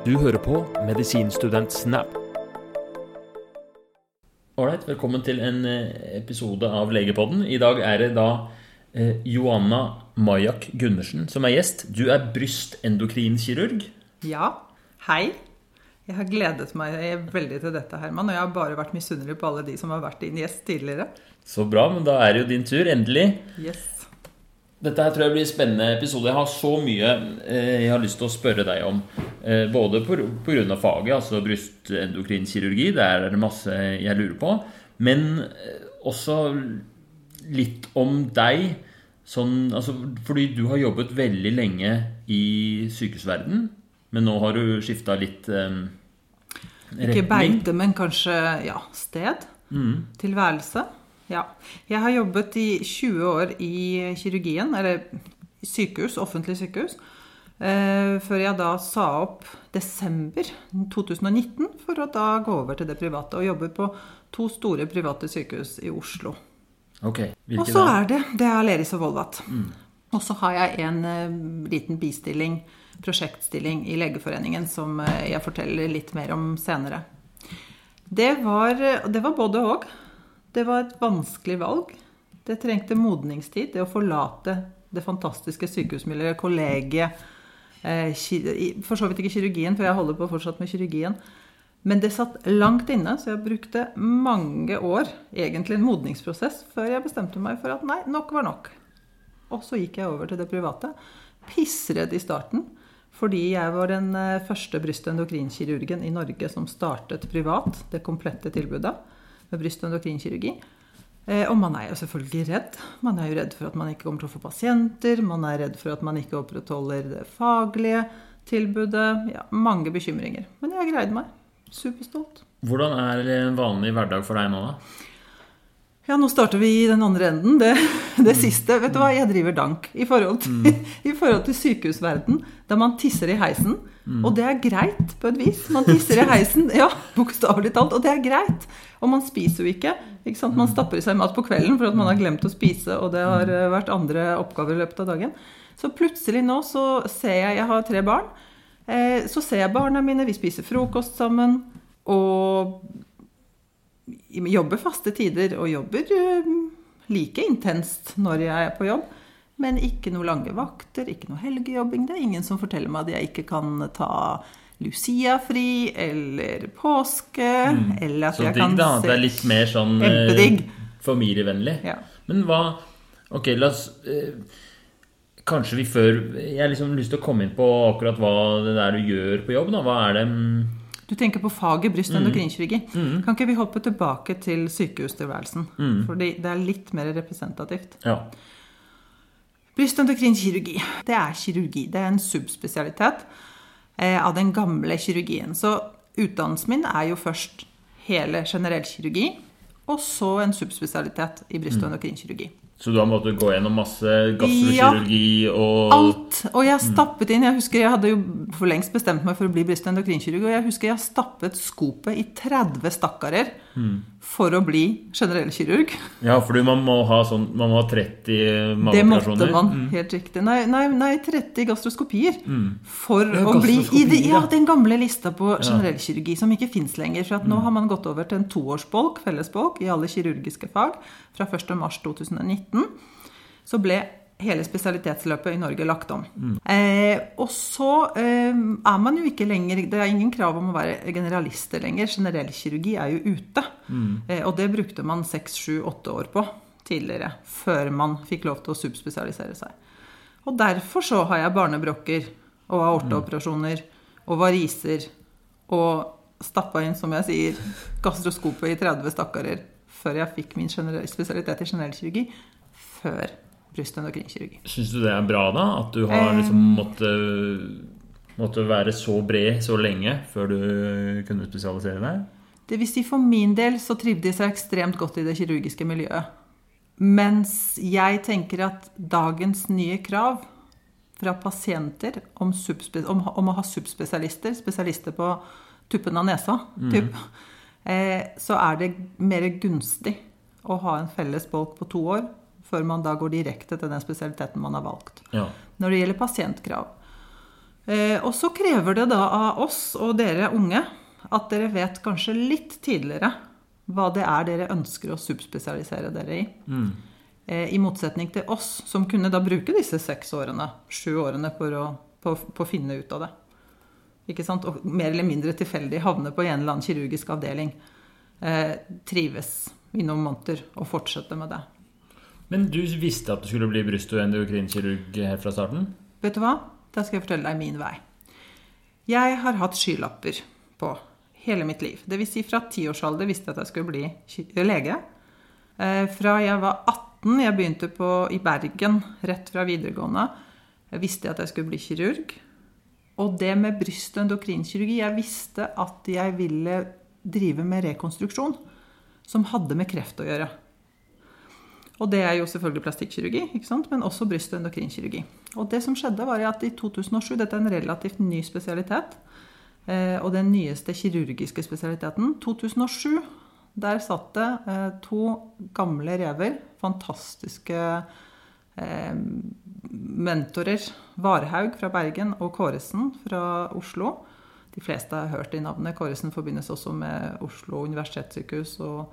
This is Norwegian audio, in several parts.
Du hører på Medisinstudent Snap. Ålreit, velkommen til en eh, episode av Legepodden. I dag er det da eh, Joanna Majak Gundersen som er gjest. Du er brystendokrinkirurg. Ja, hei. Jeg har gledet meg veldig til dette, Herman. Og jeg har bare vært misunnelig på alle de som har vært din gjest tidligere. Så bra, men da er det jo din tur. Endelig. Yes. Dette her tror jeg blir en spennende episode. Jeg har så mye eh, jeg har lyst til å spørre deg om. Eh, både pga. faget, altså brystendokrinkirurgi. Der er det masse jeg lurer på. Men eh, også litt om deg. Sånn, altså, fordi du har jobbet veldig lenge i sykehusverden, men nå har du skifta litt um, retning. Ikke beite, men kanskje ja, sted. Mm. Tilværelse. Ja. Jeg har jobbet i 20 år i kirurgien, eller sykehus, offentlig sykehus. Eh, før jeg da sa opp desember 2019 for å da gå over til det private. Og jobber på to store private sykehus i Oslo. Ok, Og så er det det er Aleris og Volvat. Og så har jeg en eh, liten bistilling, prosjektstilling, i Legeforeningen som eh, jeg forteller litt mer om senere. Det var, det var både og. Det var et vanskelig valg. Det trengte modningstid. Det å forlate det fantastiske sykehusmiljøet, kollegiet For så vidt ikke kirurgien, for jeg holder på fortsatt med kirurgien. Men det satt langt inne, så jeg brukte mange år, egentlig en modningsprosess, før jeg bestemte meg for at nei, nok var nok. Og så gikk jeg over til det private. Pissredd i starten, fordi jeg var den eh, første brystendokrinkirurgen i Norge som startet privat, det komplette tilbudet med brystendokrinkirurgi. Eh, Og man er jo selvfølgelig redd. Man er jo redd for at man ikke kommer til å få pasienter. Man er redd for at man ikke opprettholder det faglige tilbudet. Ja, mange bekymringer. Men jeg greide meg. Superstolt. Hvordan er en vanlig hverdag for deg nå, da? Ja, nå starter vi i den andre enden. Det, det siste. Vet du hva, jeg driver dank i forhold til, i forhold til sykehusverden, der man tisser i heisen. Og det er greit, på et vis. Man tisser i heisen, ja, bokstavelig talt. Og det er greit. Og man spiser jo ikke. ikke sant? Man stapper i seg mat på kvelden for at man har glemt å spise, og det har eh, vært andre oppgaver i løpet av dagen. Så plutselig nå så ser jeg Jeg har tre barn. Eh, Så ser jeg barna mine, vi spiser frokost sammen. Og jobber faste tider og jobber eh, like intenst når jeg er på jobb. Men ikke noe lange vakter, ikke noe helgejobbing. Det er ingen som forteller meg at jeg ikke kan ta Lucia-fri eller påske. Eller at Så jeg digg, kan da. Det er litt mer sånn eh, Kjempedigg. familievennlig. Ja. Men hva Ok, la oss eh, Kanskje vi før Jeg har liksom lyst til å komme inn på akkurat hva det er du gjør på jobb. da. Hva er det mm, Du tenker på faget brystendokrinkirurgi. Kan ikke vi hoppe tilbake til sykehustilværelsen? Fordi det er litt mer representativt. Ja. Brystendokrinkirurgi, det er kirurgi. Det er en subspesialitet eh, av den gamle kirurgien. Så utdannelsen min er jo først hele generell kirurgi, og så en subspesialitet i brystendokrinkirurgi. Så du har måttet gå gjennom masse gastrokirurgi og Alt! Og jeg stappet inn. Jeg husker jeg hadde jo for lengst bestemt meg for å bli bryst- og jeg husker jeg stappet skopet i 30 stakkarer for å bli generell kirurg. Ja, fordi man må ha sånn Man må ha 30 Det måtte man, man, helt riktig. Nei, nei, nei 30 gastroskopier. For Ja, å bli i gastroskopier, ja, den gamle lista på generellkirurgi som ikke fins lenger. For at nå har man gått over til en toårsbolk, fellesbolk, i alle kirurgiske fag fra 1.3.2019. Så ble hele spesialitetsløpet i Norge lagt om. Eh, og så eh, er man jo ikke lenger Det er ingen krav om å være generalister lenger. Generell kirurgi er jo ute. Eh, og det brukte man seks, sju, åtte år på tidligere. Før man fikk lov til å subspesialisere seg. Og derfor så har jeg barnebrokker og aorteoperasjoner og variser og stappa inn, som jeg sier, gastroskopet i 30 stakkarer før jeg fikk min spesialitet i generell kirurgi. Før brystendokrinkirurgi. Syns du det er bra, da? At du har liksom måttet måtte være så bred så lenge før du kunne spesialisere deg? Det vil si For min del så trivdes jeg ekstremt godt i det kirurgiske miljøet. Mens jeg tenker at dagens nye krav fra pasienter om, om, om å ha subspesialister, spesialister på tuppen av nesa, typ, eh, så er det mer gunstig å ha en felles bolk på to år før man da går direkte til den spesialiteten man har valgt. Ja. Når det gjelder pasientkrav, Eh, og så krever det da av oss og dere unge at dere vet kanskje litt tidligere hva det er dere ønsker å subspesialisere dere i. Eh, I motsetning til oss, som kunne da bruke disse seks årene, sju årene, for å, på, på å finne ut av det. Ikke sant? Og mer eller mindre tilfeldig havne på en eller annen kirurgisk avdeling. Eh, trives i noen måneder og fortsette med det. Men du visste at du skulle bli bryst- og endokrinkirurg helt fra starten? Vet du hva? Da skal jeg fortelle deg min vei. Jeg har hatt skylapper på hele mitt liv. Det vil si fra tiårsalder visste jeg at jeg skulle bli lege. Eh, Fra jeg var 18, jeg begynte på, i Bergen rett fra videregående, jeg visste jeg at jeg skulle bli kirurg. Og det med bryst- og endokrinkirurgi Jeg visste at jeg ville drive med rekonstruksjon som hadde med kreft å gjøre. Og det er jo selvfølgelig plastikkirurgi, men også bryst- og endokrinkirurgi. Og det som skjedde var at i 2007, dette er en relativt ny spesialitet, eh, og den nyeste kirurgiske spesialiteten, 2007, der satt det eh, to gamle rever, fantastiske eh, mentorer, Varhaug fra Bergen og Kåresen fra Oslo. De fleste har hørt de navnene. Kåresen forbindes også med Oslo universitetssykehus og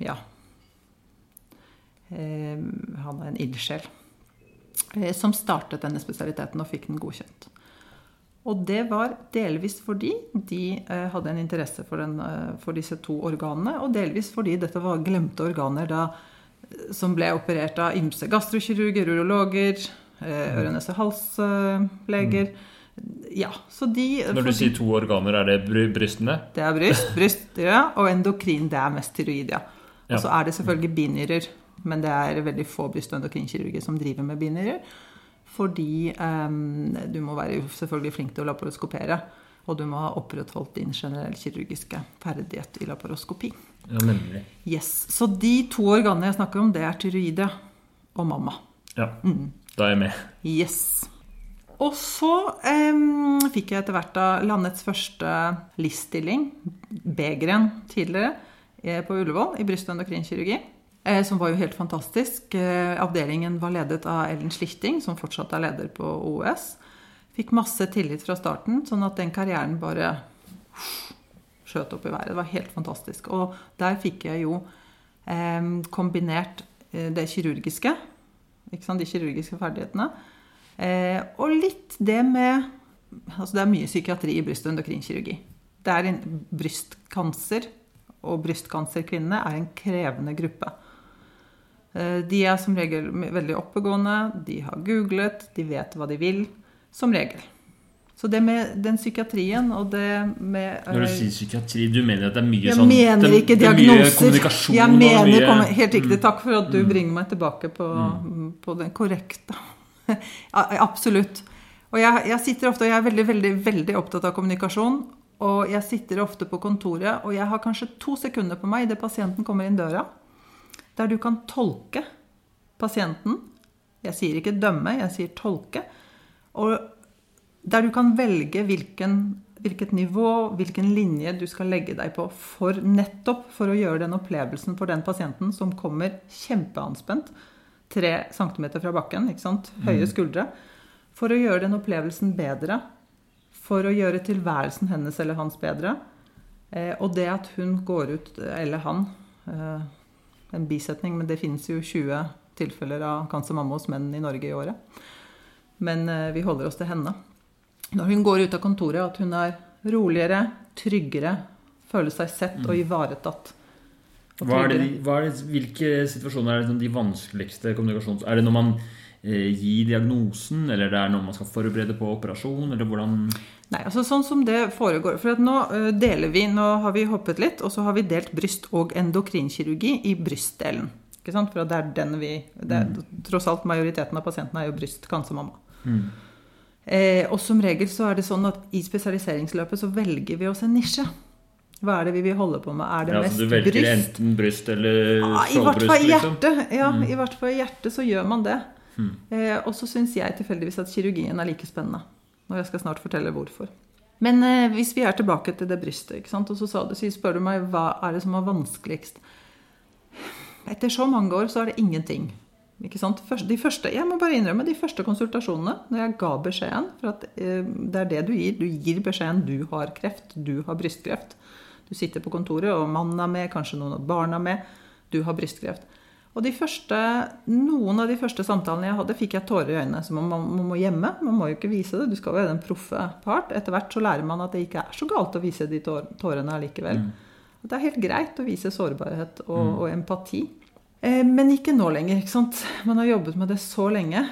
ja, han er en ildsjel, eh, som startet denne spesialiteten og fikk den godkjent. Og det var delvis fordi de eh, hadde en interesse for, den, eh, for disse to organene, og delvis fordi dette var glemte organer da, eh, som ble operert av ymse gastrokirurger, urologer, ørenes øre-nese-hals-leger. Ja, så de Når du sier to organer, er det brystene? Det er bryst, bryst ja, og endokrin, det er mest tyroid, ja. Og så er det selvfølgelig binyrer, men det er veldig få bryst- og endokrinkirurger som driver med binyrer. Fordi em, du må være selvfølgelig flink til å laparoskopere. Og du må ha opprettholdt din generelle kirurgiske ferdighet i laparoskopi. Ja, nemlig. Yes, Så de to organene jeg snakker om, det er tyroide og mamma. Ja, da er jeg med. Yes. Og så em, fikk jeg etter hvert da landets første LIS-stilling, B-gren tidligere, eh, på Ullevål i bryst- og endokrinkirurgi. Som var jo helt fantastisk. Eh, avdelingen var ledet av Ellen Slichting, som fortsatt er leder på OUS. Fikk masse tillit fra starten, sånn at den karrieren bare skjøt opp i været. Det var helt fantastisk. Og der fikk jeg jo eh, kombinert eh, det kirurgiske, de kirurgiske ferdighetene, eh, og litt det med Altså det er mye psykiatri i bryst- og endokrinkirurgi. Det er en brystkancer, og brystkanserkvinnene er en krevende gruppe. Eh, De er som regel veldig oppegående, de har googlet, de vet hva de vil. Som regel. Så det med den psykiatrien og det med Når du eh, sier psykiatri, du mener at det er mye jeg sånn mener ikke er diagnoser. Jeg mener mye, Mm. Helt riktig. Takk for at du bringer meg tilbake på, på den korrekte. Absolutt. Og jeg, jeg sitter ofte, og jeg er veldig, veldig, veldig opptatt av kommunikasjon. Og jeg sitter ofte på kontoret, og jeg har kanskje to sekunder på meg idet pasienten kommer inn døra, der du kan tolke pasienten. Jeg sier ikke dømme, jeg sier tolke. Og der du kan velge hvilken, hvilket nivå, hvilken linje du skal legge deg på for nettopp for å gjøre den opplevelsen for den pasienten som kommer kjempeanspent, tre centimeter fra bakken, ikke sant? høye skuldre, for å gjøre den opplevelsen bedre, for å gjøre tilværelsen hennes eller hans bedre. Eh, og det at hun går ut, eller han, eh, en bisetning, men det finnes jo 20 tilfeller av cancer mamma hos menn i Norge i året. Men eh, vi holder oss til henne. Når hun går ut av kontoret, at hun er roligere, tryggere, føler seg sett og ivaretatt. Og Hva er det, hva er det, hvilke situasjoner er det de vanskeligste kommunikasjons... Er det når man eh, gir diagnosen, eller det er når man skal forberede på operasjon, eller hvordan Nei, altså sånn som det foregår. For at nå eh, deler vi, nå har vi hoppet litt, og så har vi delt bryst- og endokrinkirurgi i brystdelen. Ikke sant? For det er den vi det er, Tross alt majoriteten av pasientene er jo brystkancermamma. Eh, og som regel så er det sånn at i spesialiseringsløpet så velger vi oss en nisje. Hva er det vi vil holde på med? Er det ja, mest så Du velger bryst? enten bryst eller Ja, I hvert fall skjoldbryst, i liksom? Ja, i hvert fall i hjertet så gjør man det. Eh, og så syns jeg tilfeldigvis at kirurgien er like spennende. Og jeg skal snart fortelle hvorfor. Men eh, hvis vi er tilbake til det brystet, og så sa du, så spør du meg hva er det som er vanskeligst. Etter så mange år så er det ingenting. Først- De første, jeg må bare innrømme de første konsultasjonene, når jeg ga beskjeden For at eh, det er det du gir. Du gir beskjeden du har kreft, du har brystkreft. Du sitter på kontoret, og mannen er med, kanskje noen av barna er med. Du har brystkreft. Og de første, noen av de første samtalene jeg hadde, fikk jeg tårer i øynene. Så man, man, må gjemme. Man må jo ikke vise det. Du skal være den proffe part. Etter hvert så lærer man at det ikke er så galt å vise de tårene allikevel. At det er helt greit å vise sårbarhet og, og empati. Eh, men ikke nå lenger. ikke sant? Man har jobbet med det så lenge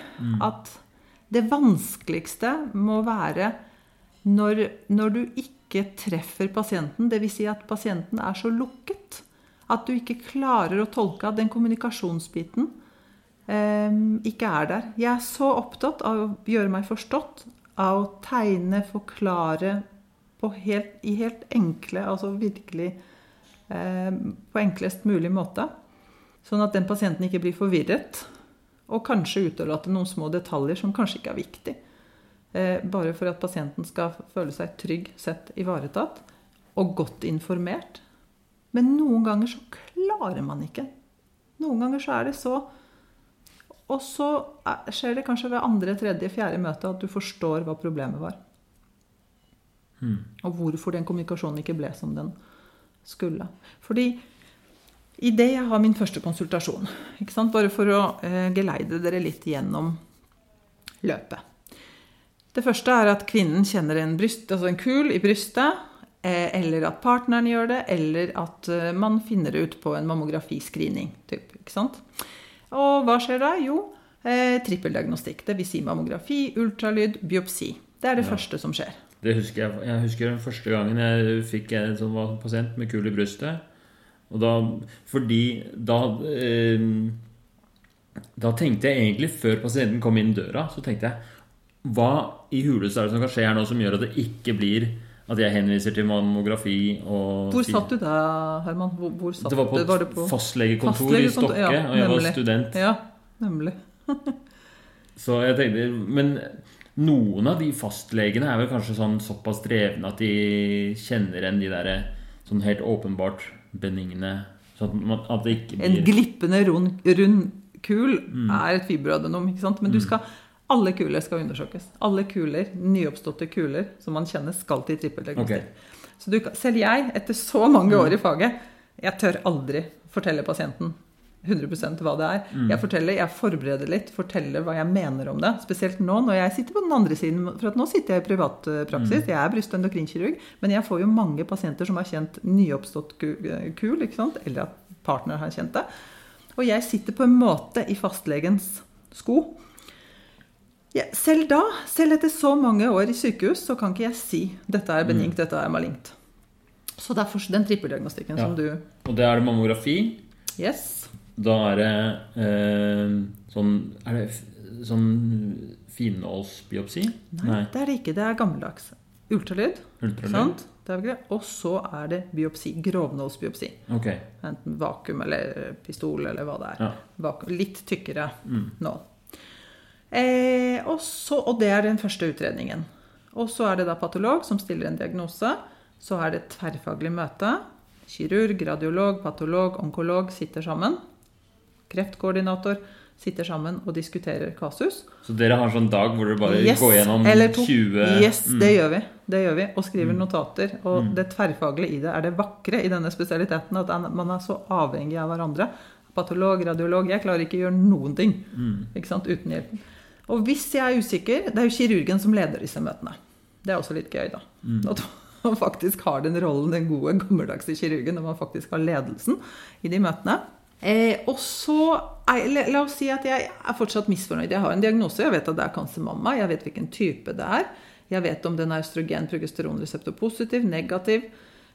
at det vanskeligste må være når, når du ikke treffer pasienten, dvs. Si at pasienten er så lukket at du ikke klarer å tolke at den kommunikasjonsbiten eh, ikke er der. Jeg er så opptatt av å gjøre meg forstått, av å tegne, forklare helt, i helt enkle, altså virkelig eh, på enklest mulig måte. Sånn at den pasienten ikke blir forvirret, og kanskje utelate noen små detaljer som kanskje ikke er viktig. Eh, bare for at pasienten skal føle seg trygg, sett, ivaretatt og godt informert. Men noen ganger så klarer man ikke. Noen ganger så er det så Og så er- skjer det kanskje ved andre, tredje, fjerde møte at du forstår hva problemet var. Og hvorfor den kommunikasjonen ikke ble som den skulle. Fordi idet jeg har min første konsultasjon, ikke sant? bare for å eh, geleide dere litt gjennom løpet Det første er at kvinnen kjenner en, bryst, altså en kul i brystet, eller at partneren gjør det, eller at eh, man finner det ut på en mammografiscreening. Typ, ikke sant? Og hva skjer da? Jo, eh, trippeldiagnostikk. Dvs. Si mammografi, ultralyd, biopsi. Det er det Ja. første som skjer. Det husker jeg. Jeg husker den første gangen jeg fikk en som var pasient med kul i brystet. Og da Fordi da eh, Da tenkte jeg egentlig, før pasienten kom inn døra, så tenkte jeg Hva i huleste er det som kan skje her nå som gjør at det ikke blir at jeg henviser til mammografi og Hvor satt du da, Herman? Hvor, hvor satt Det var på? Var et på fastlegekontor i fastlegekontor? Stokke, Ja, og jeg var student. Ja, nemlig. Så jeg tenkte Men noen av de fastlegene er vel kanskje sånn såpass drevne at de kjenner igjen de derre sånn helt åpenbart benigne Sånn at, man, at det ikke En glippende rund, rund kul Mm. er et fibroadenom, ikke sant? Men du skal, alle kuler skal undersøkes. Alle kuler, nyoppståtte kuler som man kjenner, skal til trippeldiagnostikk. Så du, selv jeg, etter så mange Mm. år i faget, jeg tør aldri fortelle pasienten 100% hva det er. Mm. Jeg forteller, jeg forbereder litt, forteller hva jeg mener om det. Spesielt nå når jeg sitter på den andre siden. For at nå sitter jeg i privatpraksis. Mm. Jeg er bryst- og endokrinkirurg. Men jeg får jo mange pasienter som har kjent nyoppstått kul, eller at partner har kjent det. Og jeg sitter på en måte i fastlegens sko. Ja, selv da, selv etter så mange år i sykehus, så kan ikke jeg si dette er benignt, dette er malignt. Så det er den trippeldiagnostikken Ja. som du Og det er det mammografi. Yes. Da er det eh, sånn Er det sånn finnålsbiopsi? Nei, det er det ikke. Det er gammeldags. Ultralyd. Ultralyd? Sant? Det er greit. Og så er det biopsi. Grovnålsbiopsi. Okay. Enten vakuum eller pistol eller hva det er. Ja. Vakuum, litt tykkere Mm. nål. Eh, og, så, og det er den første utredningen. Og så er det da patolog som stiller en diagnose. Så er det et tverrfaglig møte. Kirurg, radiolog, patolog, onkolog sitter sammen. Kreftkoordinator sitter sammen og diskuterer kasus. Så dere har en sånn dag hvor dere bare Yes, går gjennom 20 Yes, Mm. det gjør vi. Det gjør vi. Og skriver notater. Og det tverrfaglige i det er det vakre i denne spesialiteten. At man er så avhengig av hverandre. Patolog, radiolog. Jeg klarer ikke å gjøre noen ting Mm. ikke sant, uten hjelp. Og hvis jeg er usikker Det er jo kirurgen som leder disse møtene. Det er også litt gøy, da. At man faktisk har den rollen, den gode, gammeldagse kirurgen, når man faktisk har ledelsen i de møtene. Eh, og så la, oss si at jeg er fortsatt misfornøyd. Jeg har en diagnose. Jeg vet at det er cancermamma. Jeg vet hvilken type det er. Jeg vet om den er østrogen, progesteronreseptor positiv, negativ.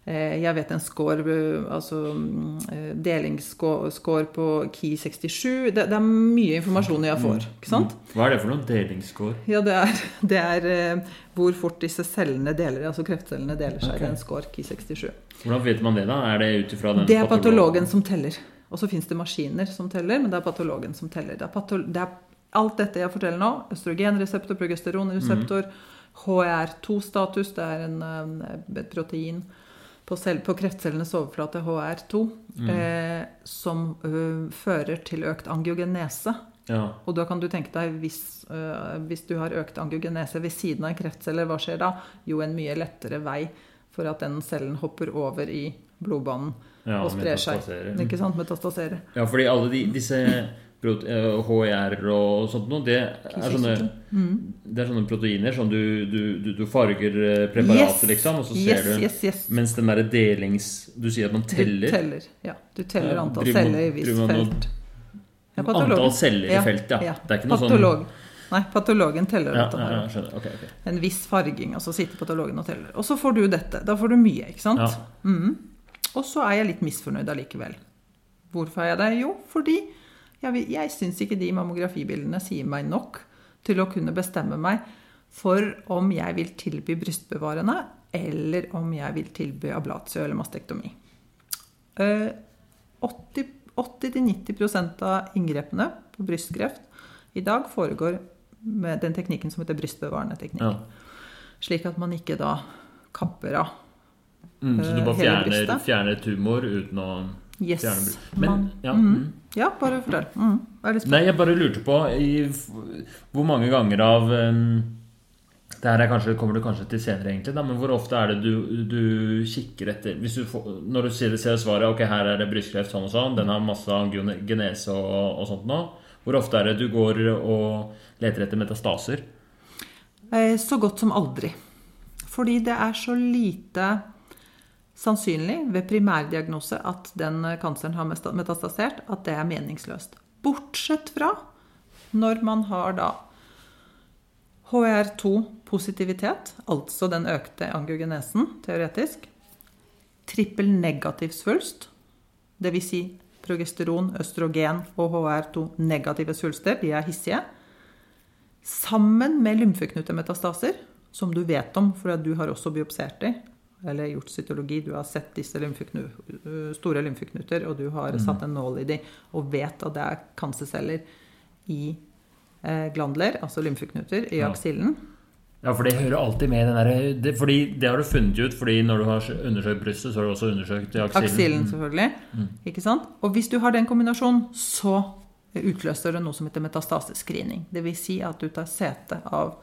Eh, jeg vet en score, eh, altså mm, eh, delingsscore på Key 67. Det, det er mye informasjon jeg får. ikke sant? Hva er det for noe? Delingsscore? Ja, det er, det er hvor fort disse cellene deler, altså kreftcellene deler seg. Det i en score Key 67. Hvordan vet man det, da? Er det ut ifra den Det er patologen som teller. Og så fins det maskiner som teller, men det er patologen som teller. Det er, det er alt dette jeg forteller nå. Østrogenreseptor, progesteronreseptor, HR2-status, det er en, et protein på, cell, på kreftcellenes overflate, HR2, eh, som ø, fører til økt angiogenese Ja. Og da kan du tenke deg, hvis, øh, hvis du har økt angiogenese ved siden av en kreftcelle, hva skjer da? Jo, en mye lettere vei for at den cellen hopper over i blodbanen Ja, og sprer seg. Ikke sant? Metastasere. Ja, fordi alle de, disse prot- eh, og sånt noe, det sånne, det er sånne proteiner som du, du, du, du farger preparatet, yes. liksom, og så ser yes, du yes. Mens den derre delings... Du sier at man teller. Du teller, ja. Du teller antall driver celler i visst felt. Ja. Antall celler i felt, ja. Det er ikke noe sånn- Nei, patologen teller Ja, ja, ja, okay, Ok, ok. En viss farging, og så sitter patologen og teller. Og så får du dette. Da får du mye, ikke sant? Ja. Mhm. Og så er jeg litt misfornøyd allikevel. Hvorfor er jeg det? Jo, fordi jeg, jeg syns ikke de mammografibildene sier meg nok til å kunne bestemme meg for om jeg vil tilby brystbevarende, eller om jeg vil tilby ablatio eller mastektomi. Eh, 80 80-90% av inngrepene på brystkreft i dag foregår med den teknikken som heter brystbevarende teknikk. Ja. Slik at man ikke da kapper av. Mm, så du Eh, bare fjerner, fjerner tumor uten å Yes. fjerne bryst. Men, Man- ja. Mhm. mm. Ja, bare fortell. Mm. Jeg Nei, jeg bare lurte på i, hvor mange ganger av um, det her er kanskje, kommer du kanskje til senere, egentlig, da, men hvor ofte er det du, du kikker etter du får, Når du ser, ser svaret ok, her er det brystkreft sånn og sånn, den har masse genese og, og sånt nå, hvor ofte er det du går og leter etter metastaser? Eh, Så godt som aldri. Fordi det er så lite sannsynlig ved primærdiagnose at den eh, kanseren har metastasert, at det er meningsløst. Bortsett fra når man har da HR2-positivitet, altså den økte angiogenesen, teoretisk. Trippel negativ svulst, dvs. Si progesteron, østrogen og HR2-negative svulster, de er hissige. Sammen med lymfeknutemetastaser, som du vet om, for at du har også biopsert de, eller gjort cytologi, du har sett disse lymfeknu, øh, store lymfeknuter, og du har satt en nål i dem og vet at det er kancerceller i eh, glandler, altså lymfeknuter, i Ja. aksillen. Ja, for det hører alltid med den derre det, fordi det har du funnet ut, fordi når du har undersøkt brystet, så har du også undersøkt aksillen. Aksillen, selvfølgelig. Ikke sant? Og hvis du har den kombinasjonen, så utløser det noe som heter metastasescreening. Dvs. Si at du tar sete av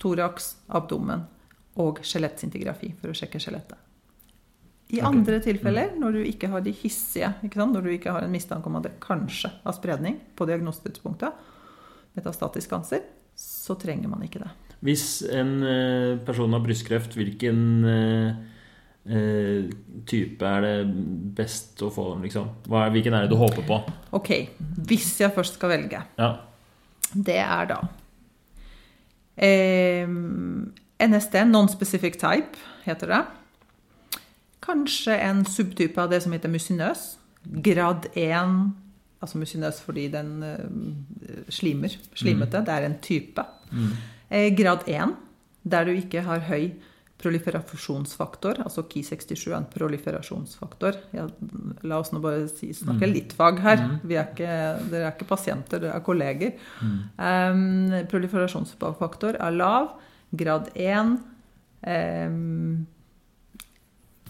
thorax, abdomen og skjelettsintigrafi for å sjekke skjelettet. I okay. andre tilfeller, når du ikke har de hissige, når du ikke har en mistanke om at det kanskje har spredning på diagnosetidspunktet, metastatisk kanser, så trenger man ikke det. Hvis en eh, person har brystkreft, hvilken eh, eh, type er det best å få? Liksom? Er, hvilken er det du håper på? Ok, hvis jeg først skal velge, Ja. det er da eh, NSD, non-specific type, heter det. Kanskje en subtype av det som heter musinøs. Grad 1, altså musinøs fordi den eh, slimer, slimete, det er en type. Mm. grad 1, der du ikke har høy proliferasjonsfaktor, altså Ki67 er en proliferasjonsfaktor. Ja, la oss nå bare si, snakke litt fag her. Vi er ikke, dere er ikke pasienter, dere er kolleger. Um, proliferasjonsfaktor er lav. Grad 1. Um,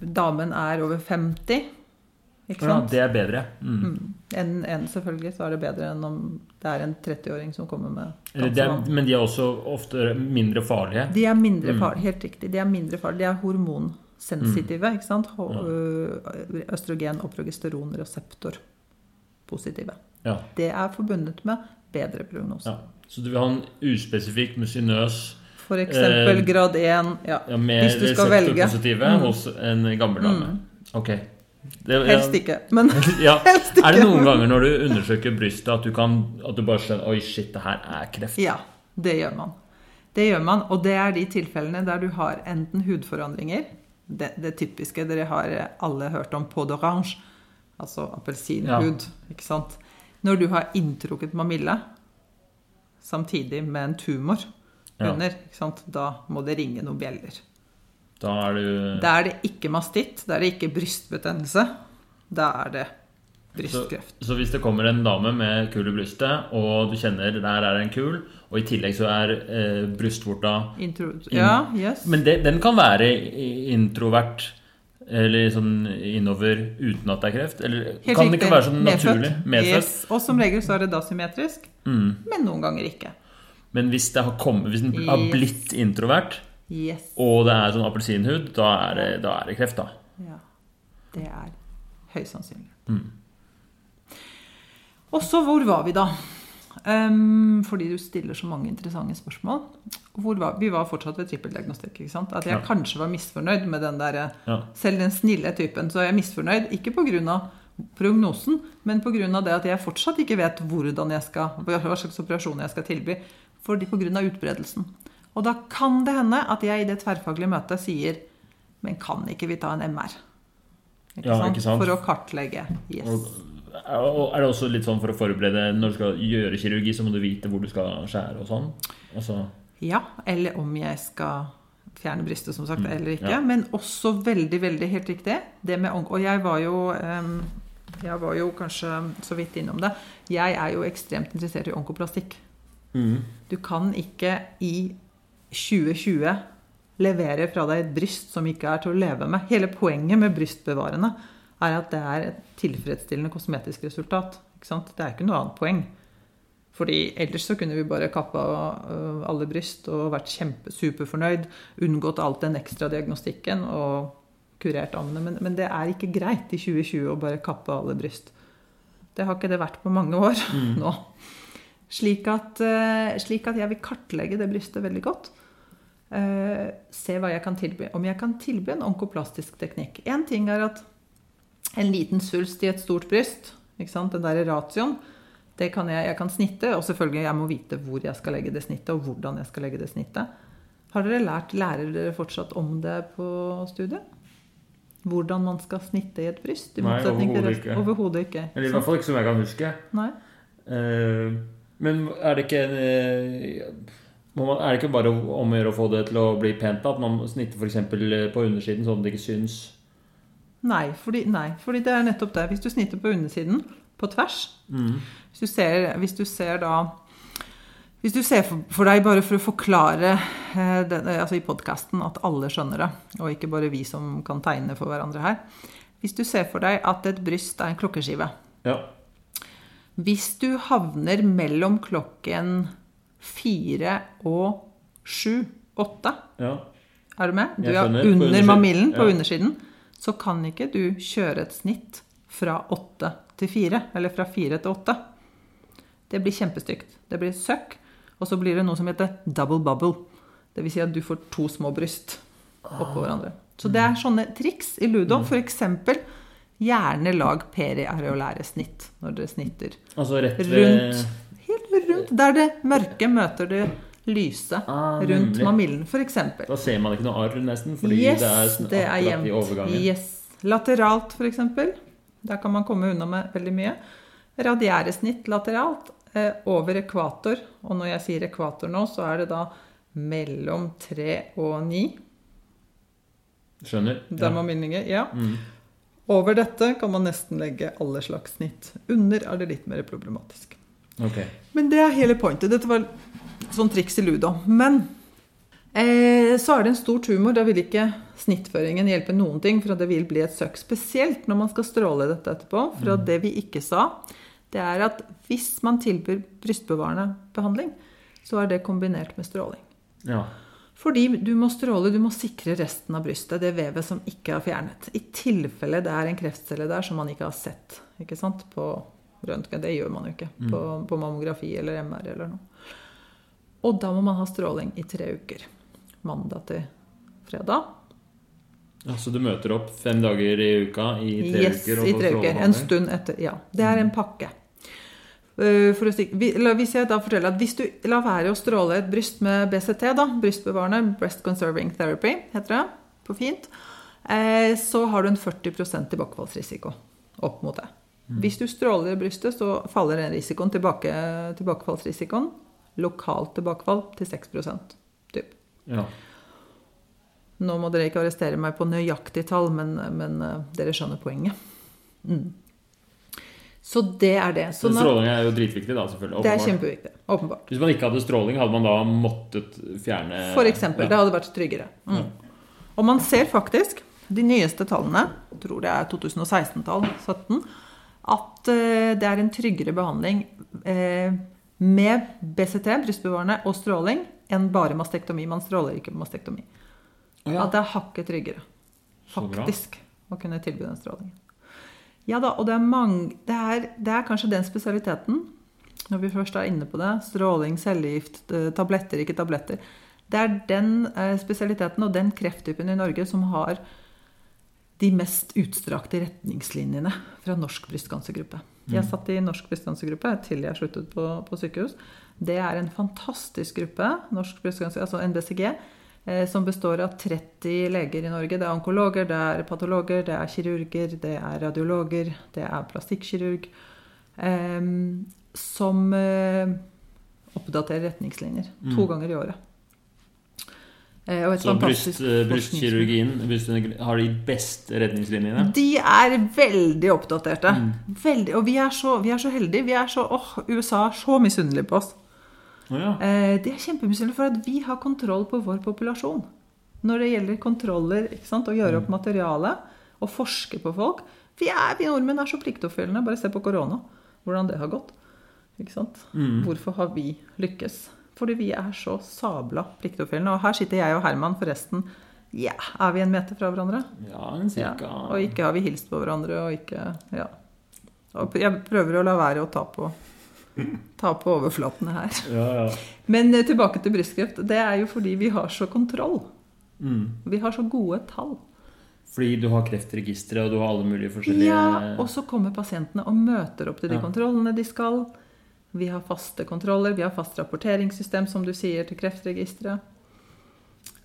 damen er over 50. Ikke ja, det er bedre. Mm. Enn en selvfølgelig så er det bedre enn om det er en 30-åring som kommer med er, men de er også ofte mindre farlige. De er mindre Mm. farlige, helt riktig. De er mindre farlige. De er hormonsensitive, ikke sant? Ja. Østrogen og progesteronreseptor positive. Ja, Det er forbundet med bedre prognose. ja. Så du vil ha en uspesifikk musinøs Eksempel Eh, grad 1 ja. ja, Hvis du skal velge. reseptorpositive Mm. hos en gammel dame. Ok. Det, ja, Helst ikke, men Ja. helst ikke. Er det noen ganger når du undersøker brystet at du, kan, at du bare skjønner Oi, shit, det her er kreft? Ja, det gjør man. Det gjør man, og det er de tilfellene der du har enten hudforandringer Det, det typiske dere har alle hørt om peau d'orange, altså appelsinhud. ikke sant? Når du har inntrukket mamille samtidig med en tumor Ja. under, da må det ringe noen bjeller. Da er du Da er det ikke mastitt, da er det ikke brystbetennelse. Da er det brystkreft. Så hvis det kommer en dame med kul i brystet, og du kjenner der er en kul, og i tillegg så er eh, brystvorta Intro ja, yes. Men det, den kan være introvert Eller sånn innover uten at det er kreft? Eller Helt kan det ikke være sånn naturlig? Medfødt? Yes. Og som regel så er det da symmetrisk, Mm. men noen ganger ikke. Men hvis det har kommet Hvis den har blitt introvert, Yes. og det er sånn appelsinhud, da er det, da er det kreft, da. Ja. Det er høyst sannsynlig. Mm. Og så, hvor var vi da? Um, fordi du stiller så mange interessante spørsmål. Var, vi var fortsatt ved trippeldiagnostikk. At jeg Ja. kanskje var misfornøyd med den der, Ja. Selv den snille typen. Så er jeg misfornøyd, ikke pga. prognosen, men pga. det at jeg fortsatt ikke vet hvordan jeg skal, hva slags operasjon jeg skal tilby. Pga. utbredelsen. Og da kan det hende at jeg i det tverrfaglige møtet sier Men kan ikke vi ta en MR? Ikke Ja, sant? ikke sant? For å kartlegge. Yes. Og er det også litt sånn for å forberede Når du skal gjøre kirurgi, så må du vite hvor du skal skjære og sånn? Altså, Ja, eller om jeg skal fjerne brystet, som sagt, Mm, eller ikke. ja. Men også veldig, veldig helt riktig. Det med Og jeg var jo um, Jeg var jo kanskje så vidt innom det. Jeg er jo ekstremt interessert i onkoplastikk. Mm. Du kan ikke i 2020 levere fra deg et bryst som ikke er til å leve med. Hele poenget med brystbevarende er at det er et tilfredsstillende kosmetisk resultat. Det er ikke noe annet poeng. Fordi ellers så kunne vi bare kappa øh, alle bryst og vært superfornøyd. Unngått alt den ekstra diagnostikken og kurert ammene. Men, men det er ikke greit i 2020 å bare kappe alle bryst. Det har ikke det vært på mange år nå. Slik at, eh, slik at jeg vil kartlegge det brystet veldig godt. Uh, se hva jeg kan tilby. Om jeg kan tilby en onkoplastisk teknikk. Én ting er at en liten svulst i et stort bryst, den der ratioen, det kan jeg, jeg kan snitte. Og selvfølgelig jeg må vite hvor jeg skal legge det snittet, og hvordan jeg skal legge det snittet. Har dere lært, Lærer dere fortsatt om det på studiet? Hvordan man skal snitte i et bryst? i Nei, overhodet ikke. Overhodet ikke. Eller i hvert fall ikke som jeg kan huske. Nei. Eh, men er det ikke eh, man, Er det ikke bare om å gjøre å få det til å bli pent? At man snitter f.eks. på undersiden sånn at det ikke syns? Nei fordi, nei, fordi det er nettopp det. Hvis du snitter på undersiden, på tvers Mm. Hvis du ser, hvis du ser da Hvis du ser for, for deg, bare for å forklare eh, det, altså i podkasten, at alle skjønner det, og ikke bare vi som kan tegne for hverandre her Hvis du ser for deg at et bryst er en klokkeskive Ja. Hvis du havner mellom klokken fire og sju, åtte ja. Er du med? Du er under mamillen på Ja. undersiden. Så kan ikke du kjøre et snitt fra åtte til fire, eller fra fire til åtte. Det blir kjempestygt. Det blir søkk, og så blir det noe som heter double bubble. Det vil si at du får to små bryst oppå hverandre. Så det er sånne triks i ludo. For eksempel, gjerne lag periareolære snitt når dere snitter. Altså rett ved Rundt. Helt rundt. Der det mørke møter det lyse. Ah, rundt mamillen, eksempel. Da ser man ikke noe arr, nesten, fordi yes, det er sånn det er jevnt. i overgangen. Yes. Lateralt, f.eks. Der kan man komme unna med veldig mye. Radiære snitt lateralt eh, over ekvator. Og når jeg sier ekvator nå, så er det da mellom tre og ni. Skjønner? Der ja. må minninger, Ja. Mm. Over dette kan man nesten legge alle slags snitt. Under er det litt mer problematisk. Okay. Men det er hele pointet. Dette var sånn triks i ludo. Men eh, så er det en stor tumor. Da vil ikke snittføringen hjelpe noen ting, for det vil bli et søk. Spesielt når man skal stråle dette etterpå. For mm. det vi ikke sa, det er at hvis man tilbyr brystbevarende behandling, så er det kombinert med stråling. Ja. Fordi du må stråle, du må sikre resten av brystet, det vevet som ikke er fjernet. I tilfelle det er en kreftcelle der som man ikke har sett ikke sant? på røntgen. Det gjør man jo ikke på, på mammografi eller MR eller noe. Og da må man ha stråling i tre uker. Mandag til fredag. ja. Så du møter opp fem dager i uka i tre yes, uker? yes, i tre uker. En stund etter. Ja. Det er en pakke. Si, hvis jeg da forteller at hvis du lar være å stråle et bryst med BCT, da, brystbevarende, breast conserving therapy, heter det på fint, eh, så har du en 40% tilbakefallsrisiko opp mot det. Hvis du stråler i brystet, så faller den risikoen tilbake, tilbakefallsrisikoen, lokalt tilbakefall, til 6% typ. Ja. Nå må dere ikke arrestere meg på nøyaktig tall, men, men eh, dere skjønner poenget. Mm. Så det er det. Så Sånn stråling er jo dritviktig, da, selvfølgelig. det er kjempeviktig. Åpenbart. Hvis man ikke hadde stråling, hadde man da måttet fjerne For eksempel. Ja. Det hadde vært tryggere. Mm. Og man ser faktisk de nyeste tallene, jeg tror det er 2016-tall, 17, at eh, det er en tryggere behandling eh, med BCT, brystbevarende, og stråling enn bare mastektomi. Man stråler ikke på mastektomi. ja. At det er hakket tryggere, faktisk, å kunne tilby den strålingen. Ja da, og det er, mange, det, er, det er kanskje den spesialiteten, når vi først er inne på det, stråling, cellegift, eh, tabletter, ikke tabletter. Det er den eh, spesialiteten og den krefttypen i Norge som har de mest utstrakte retningslinjene fra Norsk brystkancergruppe. Jeg satt i Norsk brystkancergruppe til jeg sluttet på, på sykehus. Det er en fantastisk gruppe, Norsk brystkancer, altså NBCG, som består av 30 leger i Norge. Det er onkologer, det er patologer, det er kirurger, det er radiologer, det er plastikkirurg. Eh, som eh, oppdaterer retningslinjer to ganger i året. Eh, Så bryst, eh, brystkirurgien bryst, har de beste retningslinjene? De er veldig oppdaterte. Mm. Veldig, og vi er, så, vi er så heldige. Vi er så, åh, USA er så misunnelig på oss. Å ja. Eh, de er kjempemisunnelige for at vi har kontroll på vår populasjon. Når det gjelder kontroller, ikke sant, å gjøre opp materiale og forske på folk. Vi, er, vi nordmenn er så pliktoppfyllende. Bare se på korona. Hvordan det har gått. Ikke sant? Hvorfor har vi lykkes? Fordi vi er så sabla pliktoppfyllende. Og her sitter jeg og Herman, forresten. Ja, er vi en meter fra hverandre? ja, en Ja, og ikke har vi hilst på hverandre, og ikke Ja. Og jeg prøver å la være å ta på, ta på overflatene her. Ja, ja. Men eh, tilbake til brystkreft. Det er jo fordi vi har så kontroll. Mm. Vi har så gode tall. Fordi du har kreftregisteret, og du har alle mulige forskjellige Ja, Og så kommer pasientene og møter opp til de Ja. kontrollene de skal. Vi har faste kontroller, vi har fast rapporteringssystem, som du sier, til Kreftregisteret.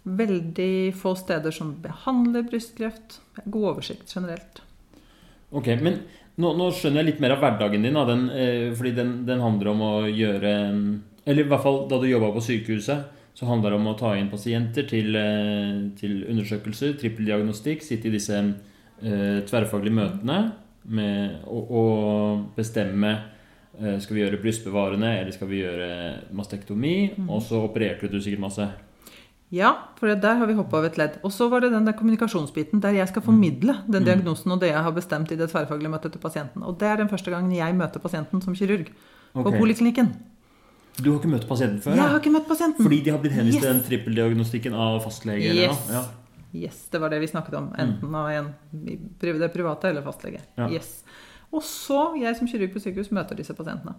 Veldig få steder som behandler brystkreft. God oversikt generelt. Ok, men nå, nå skjønner jeg litt mer av hverdagen din. Da, den, eh, fordi den, den handler om å gjøre Eller i hvert fall da du jobba på sykehuset, så handla det om å ta inn pasienter til, eh, til undersøkelser, trippeldiagnostikk, sitte i disse eh, tverrfaglige møtene med, og, og bestemme eh, skal vi gjøre brystbevarende eller skal vi gjøre mastektomi. Og så opererte du sikkert masse. Ja, for der har vi hoppa av et ledd. Og så var det den der kommunikasjonsbiten der jeg skal formidle den diagnosen og det jeg har bestemt i det tverrfaglige møtet til pasienten. Og det er den første gangen jeg møter pasienten som kirurg på okay. poliklinikken. Du har ikke møtt pasienten før? Jeg har ikke møtt pasienten. Fordi de har blitt henvist Yes. til den trippeldiagnostikken av fastlege? Yes. Ja. Yes, det var det vi snakket om. Enten av en det private eller fastlege. Ja. Yes. Og så, jeg som kirurg på sykehus, møter disse pasientene.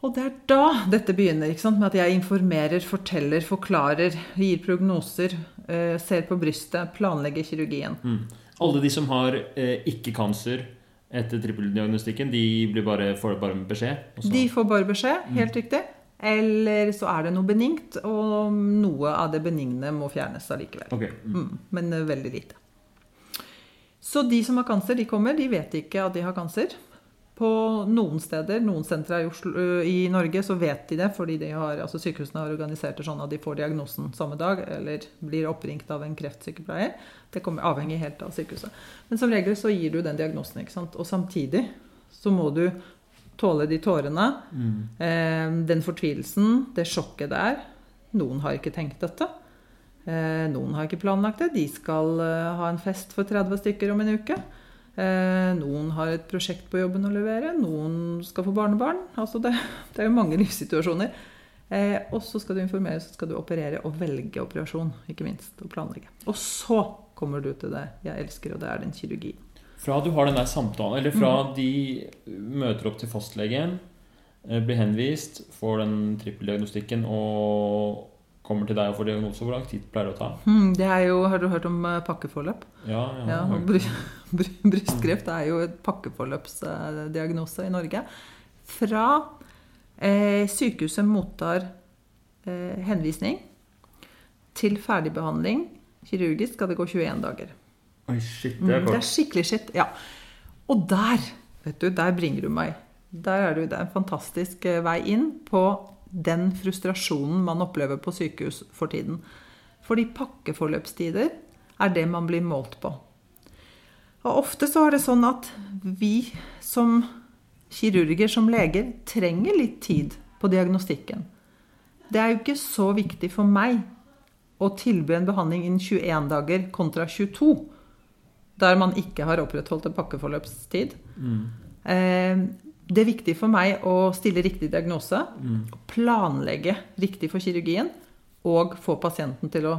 Og det er da dette begynner, ikke med at jeg informerer, forteller, forklarer, gir prognoser, eh, ser på brystet, planlegger kirurgien. Mm. Alle de som har eh, ikke-cancer etter trippeldiagnostikken, de blir bare, får bare en beskjed? De får bare beskjed, helt riktig. Eller så er det noe benignt, og noe av det benigne må fjernes allikevel. Okay. Mm. Mm, men eh, veldig lite. Så de som har kanser, de kommer. De vet ikke at de har kanser. På noen steder, noen sentre i, Oslo, i Norge, så vet de det, fordi de har, altså sykehusene har organisert det sånn at de får diagnosen samme dag, eller blir oppringt av en kreftsykepleier. Det kommer avhengig helt av sykehuset. Men som regel så gir du den diagnosen, ikke sant. Og samtidig så må du tåle de tårene, eh, den fortvilelsen, det sjokket det er. Noen har ikke tenkt dette. Eh, noen har ikke planlagt det. De skal eh, ha en fest for 30 stykker om en uke. Eh, noen har et prosjekt på jobben å levere. Noen skal få barnebarn. Altså det, det er jo mange livssituasjoner. Eh, og så skal du informere, så skal du operere og velge operasjon, ikke minst. Og planlegge. Og så kommer du til det jeg elsker, og det er den kirurgien. Fra du har den der samtalen, eller fra Mm. de møter opp til fastlegen, eh, blir henvist, får den trippeldiagnostikken og kommer til deg og får diagnose, hvor lang tid pleier det å ta? Hmm, det er jo, Har du hørt om eh, pakkeforløp? Ja, ja. Ja, bry, bry, brystkreft er jo et pakkeforløpsdiagnose i Norge. Fra eh, sykehuset mottar eh, henvisning til ferdigbehandling kirurgisk skal det gå 21 dager. Oi, shit, det Mm, er det er skikkelig skitt. Ja. Og der, vet du, der bringer du meg. Der er du, det er en fantastisk eh, vei inn på den frustrasjonen man opplever på sykehus for tiden. Fordi pakkeforløpstider er det man blir målt på. Og ofte så er det sånn at vi som kirurger, som leger, trenger litt tid på diagnostikken. Det er jo ikke så viktig for meg å tilby en behandling innen 21 dager kontra 22, der man ikke har opprettholdt en pakkeforløpstid. Eh, det er viktig for meg å stille riktig diagnose, planlegge riktig for kirurgien og få pasienten til å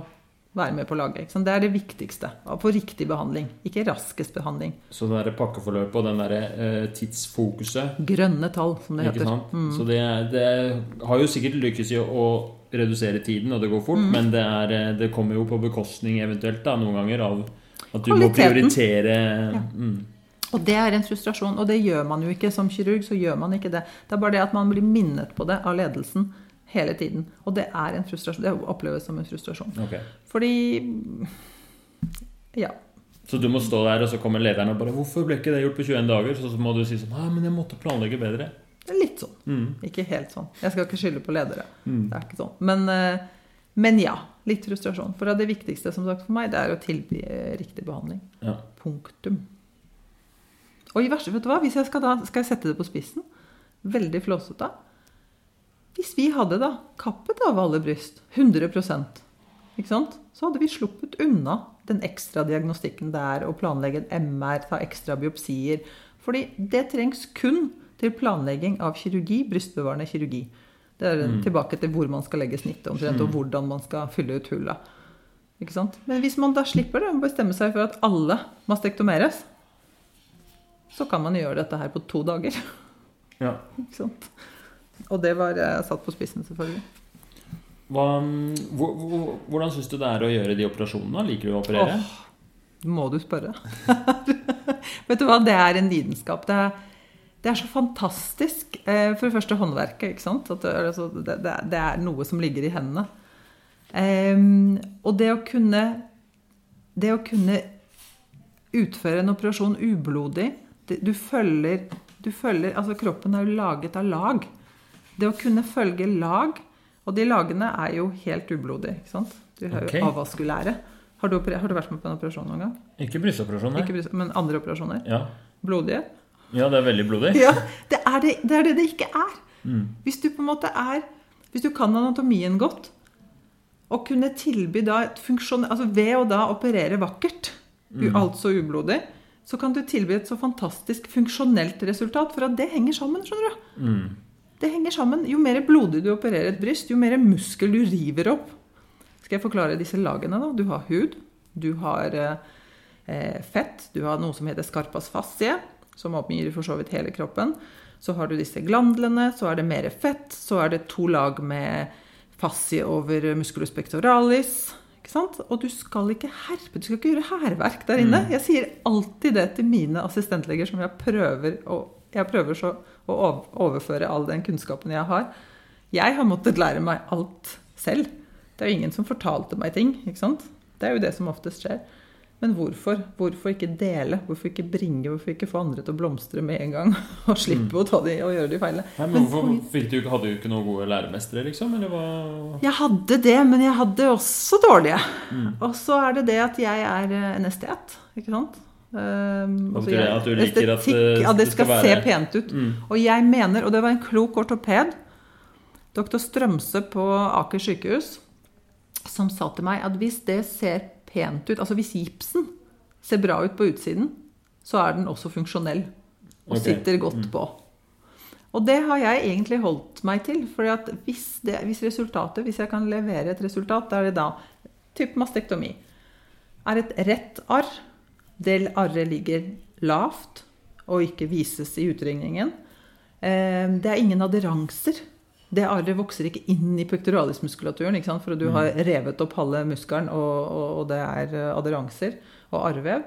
være med på laget. Det er det viktigste. Å få riktig behandling, ikke raskest behandling. Så det der pakkeforløpet og den der eh, tidsfokuset Grønne tall, som det Ikke heter. sant? Så det, det har jo sikkert lykkes i å redusere tiden, og det går fort, Mm. men det, er, eh, det kommer jo på bekostning eventuelt da, noen ganger av at du må prioritere Ja. mm, Og det er en frustrasjon, og det gjør man jo ikke som kirurg. så gjør man ikke Det Det er bare det at man blir minnet på det av ledelsen hele tiden. Og det er en frustrasjon. Det oppleves som en frustrasjon. Okay. Fordi Ja. Så du må stå der, og så kommer lederen og bare 'Hvorfor ble ikke det gjort på 21 dager?' Så må du si sånn 'Nei, men jeg måtte planlegge bedre'. Det litt sånn. Mm. Ikke helt sånn. Jeg skal ikke skylde på ledere. Mm. Det er ikke sånn. Men, eh, men ja, litt frustrasjon. For det viktigste som sagt for meg, det er å tilby eh, riktig behandling. Ja. Punktum. Og i verste, vet du hva? Hvis jeg skal, da, skal jeg sette det på spissen, veldig flåsete Hvis vi hadde da kappet av alle bryst, 100 ikke sant? så hadde vi sluppet unna den ekstra diagnostikken det er å planlegge en MR, ta ekstra biopsier. Fordi det trengs kun til planlegging av kirurgi, brystbevarende kirurgi. Det er tilbake til hvor man skal legge snittet omtrent, og hvordan man skal fylle ut hullet. Ikke sant? Men hvis man da slipper det, og bestemmer seg for at alle mastektomeres, så kan man gjøre dette her på to dager. Ja. Ikke sant? Og det var eh, satt på spissen, selvfølgelig. Hva, hvor, hvor, hvordan syns du det er å gjøre de operasjonene? Liker du å operere? Oh, må du spørre. Vet du hva, det er en lidenskap. Det er, det er så fantastisk. Eh, For det første håndverket, ikke sant. At det, er, altså, det, det er- noe som ligger i hendene. Em, og det å kunne Det å kunne utføre en operasjon ublodig Du følger, du følger Altså, kroppen er jo laget av lag. Det å kunne følge lag Og de lagene er jo helt ublodige, ikke sant. Du har okay. jo avaskulære. Har du, har du vært med på en operasjon noen gang? Ikke brystoperasjon, nei. Ikke, bryst- men andre operasjoner? Ja. Blodige? ja, det er veldig blodig. Ja, det er det det, er det, det ikke er. Mm. Hvis du på en måte er Hvis du kan anatomien godt, og kunne tilby da et funksjon... Altså ved å da operere vakkert, Mm. altså ublodig, så kan du tilby et så fantastisk funksjonelt resultat, for at det henger sammen, skjønner du. Mm. Det henger sammen. Jo mer blodig du opererer et bryst, jo mer muskel du river opp. Skal jeg forklare disse lagene, da? Du har hud, du har eh, eh, fett, du har noe som heter skarpas fascie, som omgir for så vidt hele kroppen. Så har du disse glandlene, så er det mer fett, så er det to lag med fascie over musculus pectoralis. Og du skal ikke herpe, du skal ikke gjøre hærverk der inne. Jeg sier alltid det til mine assistentleger som jeg prøver å jeg prøver så å overføre all den kunnskapen jeg har. Jeg har måttet lære meg alt selv. Det er jo ingen som fortalte meg ting. ikke sant? Det er jo det som oftest skjer. Men hvorfor? Hvorfor ikke dele? Hvorfor ikke bringe? Hvorfor ikke få andre til å blomstre med en gang? Og slippe å ta de, og gjøre de feilene? Nei, men hvorfor fikk du, Hadde du ikke noen gode læremestere, liksom? Jeg hadde det, men jeg hadde også dårlige. Og så er det det at jeg er eh, en estet, ikke sant? Um, Hva altså jeg- At du liker at, estetikk, eh, at det det skal, skal se pent ut. Mm. Og jeg mener, og det var en klok ortoped, doktor Strømsø på Aker sykehus, som sa til meg at hvis det ser pent ut, altså hvis gipsen ser bra ut på utsiden, så er den også funksjonell og okay. sitter godt på. Og det har jeg egentlig holdt meg til. For hvis, det, hvis resultatet, hvis jeg kan levere et resultat, da er det da type mastektomi. Er et rett arr, det arret ligger lavt og ikke vises i utringningen. Eh, Det er ingen aderanser. Det arret vokser ikke inn i sant? for du har revet opp halve muskelen, og, og, og det er eh, aderanser og arrvev.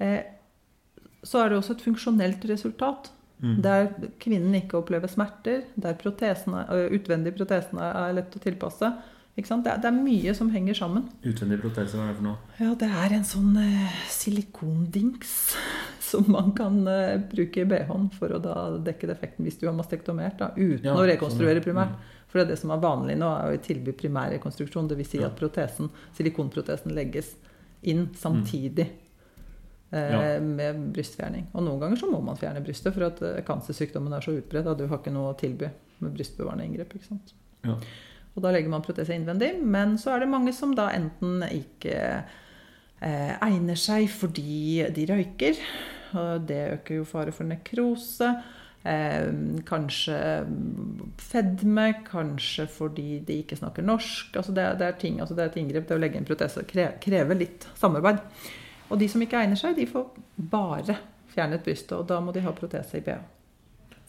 Eh, Så er det også et funksjonelt resultat. Der kvinnen ikke opplever smerter, der protesene, ø, utvendige protesene er lett å tilpasse. Det, er, det er mye som henger sammen. Utvendig protese, hva er det for noe? Ja, det er en sånn eh, silikondings som man kan uh, bruke i BH-en for å da dekke defekten hvis du har mastektomert, da, uten Ja, å rekonstruere ja. primært. For det er det som er vanlig nå, er å tilby primærrekonstruksjon. Dvs. Si at protesen, silikonprotesen legges inn samtidig. eh, Ja. Med brystfjerning. Og noen ganger så må man fjerne brystet, for at eh, er så utbredt at du har ikke noe å tilby med brystbevarende inngrep. ikke sant? Ja. Og da legger man protese innvendig. Men så er det mange som da enten ikke eh, egner seg fordi de røyker. Og det øker jo fare for nekrose. Eh, kanskje fedme, kanskje fordi de ikke snakker norsk. Altså det, det, er ting, altså det er et inngrep. Det å legge inn protese krever litt samarbeid. Og de som ikke egner seg, de får bare fjernet brystet. Og da må de ha protese i BH.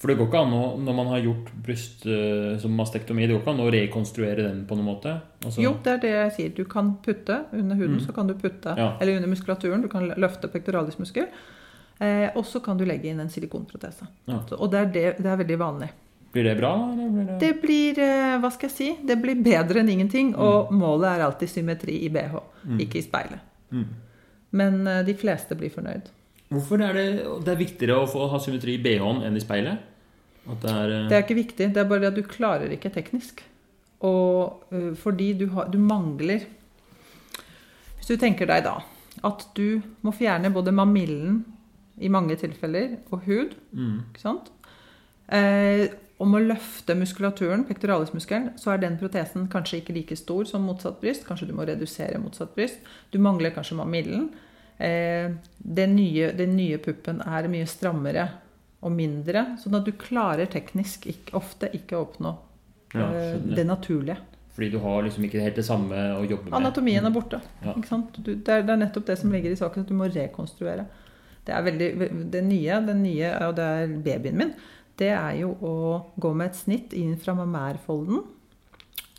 For det går ikke an å, når man har gjort bryst uh, som mastektomi, det går ikke an å rekonstruere den på noen måte? Altså... Jo, det er det jeg sier. Du kan putte under huden, mm. så kan du putte, ja. eller under muskulaturen. Du kan løfte pectoralis Eh, og så kan du legge inn en silikonprotese. Ja. Så, og det er, det, det er, veldig vanlig. Blir det bra? Blir det... det... blir eh, hva skal jeg si, det blir bedre enn ingenting. Mm. Og målet er alltid symmetri i bh, mm. ikke i speilet. Mm. Men eh, de fleste blir fornøyd. Hvorfor er det, det er viktigere å få ha symmetri i bh-en enn i speilet? Det er, uh... det, er, ikke viktig. Det er bare at du klarer ikke teknisk. Og uh, fordi du, har, du mangler Hvis du tenker deg da at du må fjerne både mamillen i mange tilfeller og hud mm. ikke sant? Eh, om å løfte muskulaturen, pektoralismuskelen, så er den protesen kanskje ikke like stor som motsatt bryst. Kanskje du må redusere motsatt bryst. Du mangler kanskje mamillen. Eh, den, nye, den nye puppen er mye strammere og mindre. Sånn at du klarer teknisk ikke, ofte ikke å oppnå ja, uh, det naturlige. Fordi du har liksom ikke helt det samme å jobbe med? Anatomien er borte. Ja. Du, det, er, det, er, nettopp det som ligger i saken, at du må rekonstruere. Det er veldig, det nye, det nye, og det er babyen min, det er jo å gå med et snitt inn fra mamærfolden.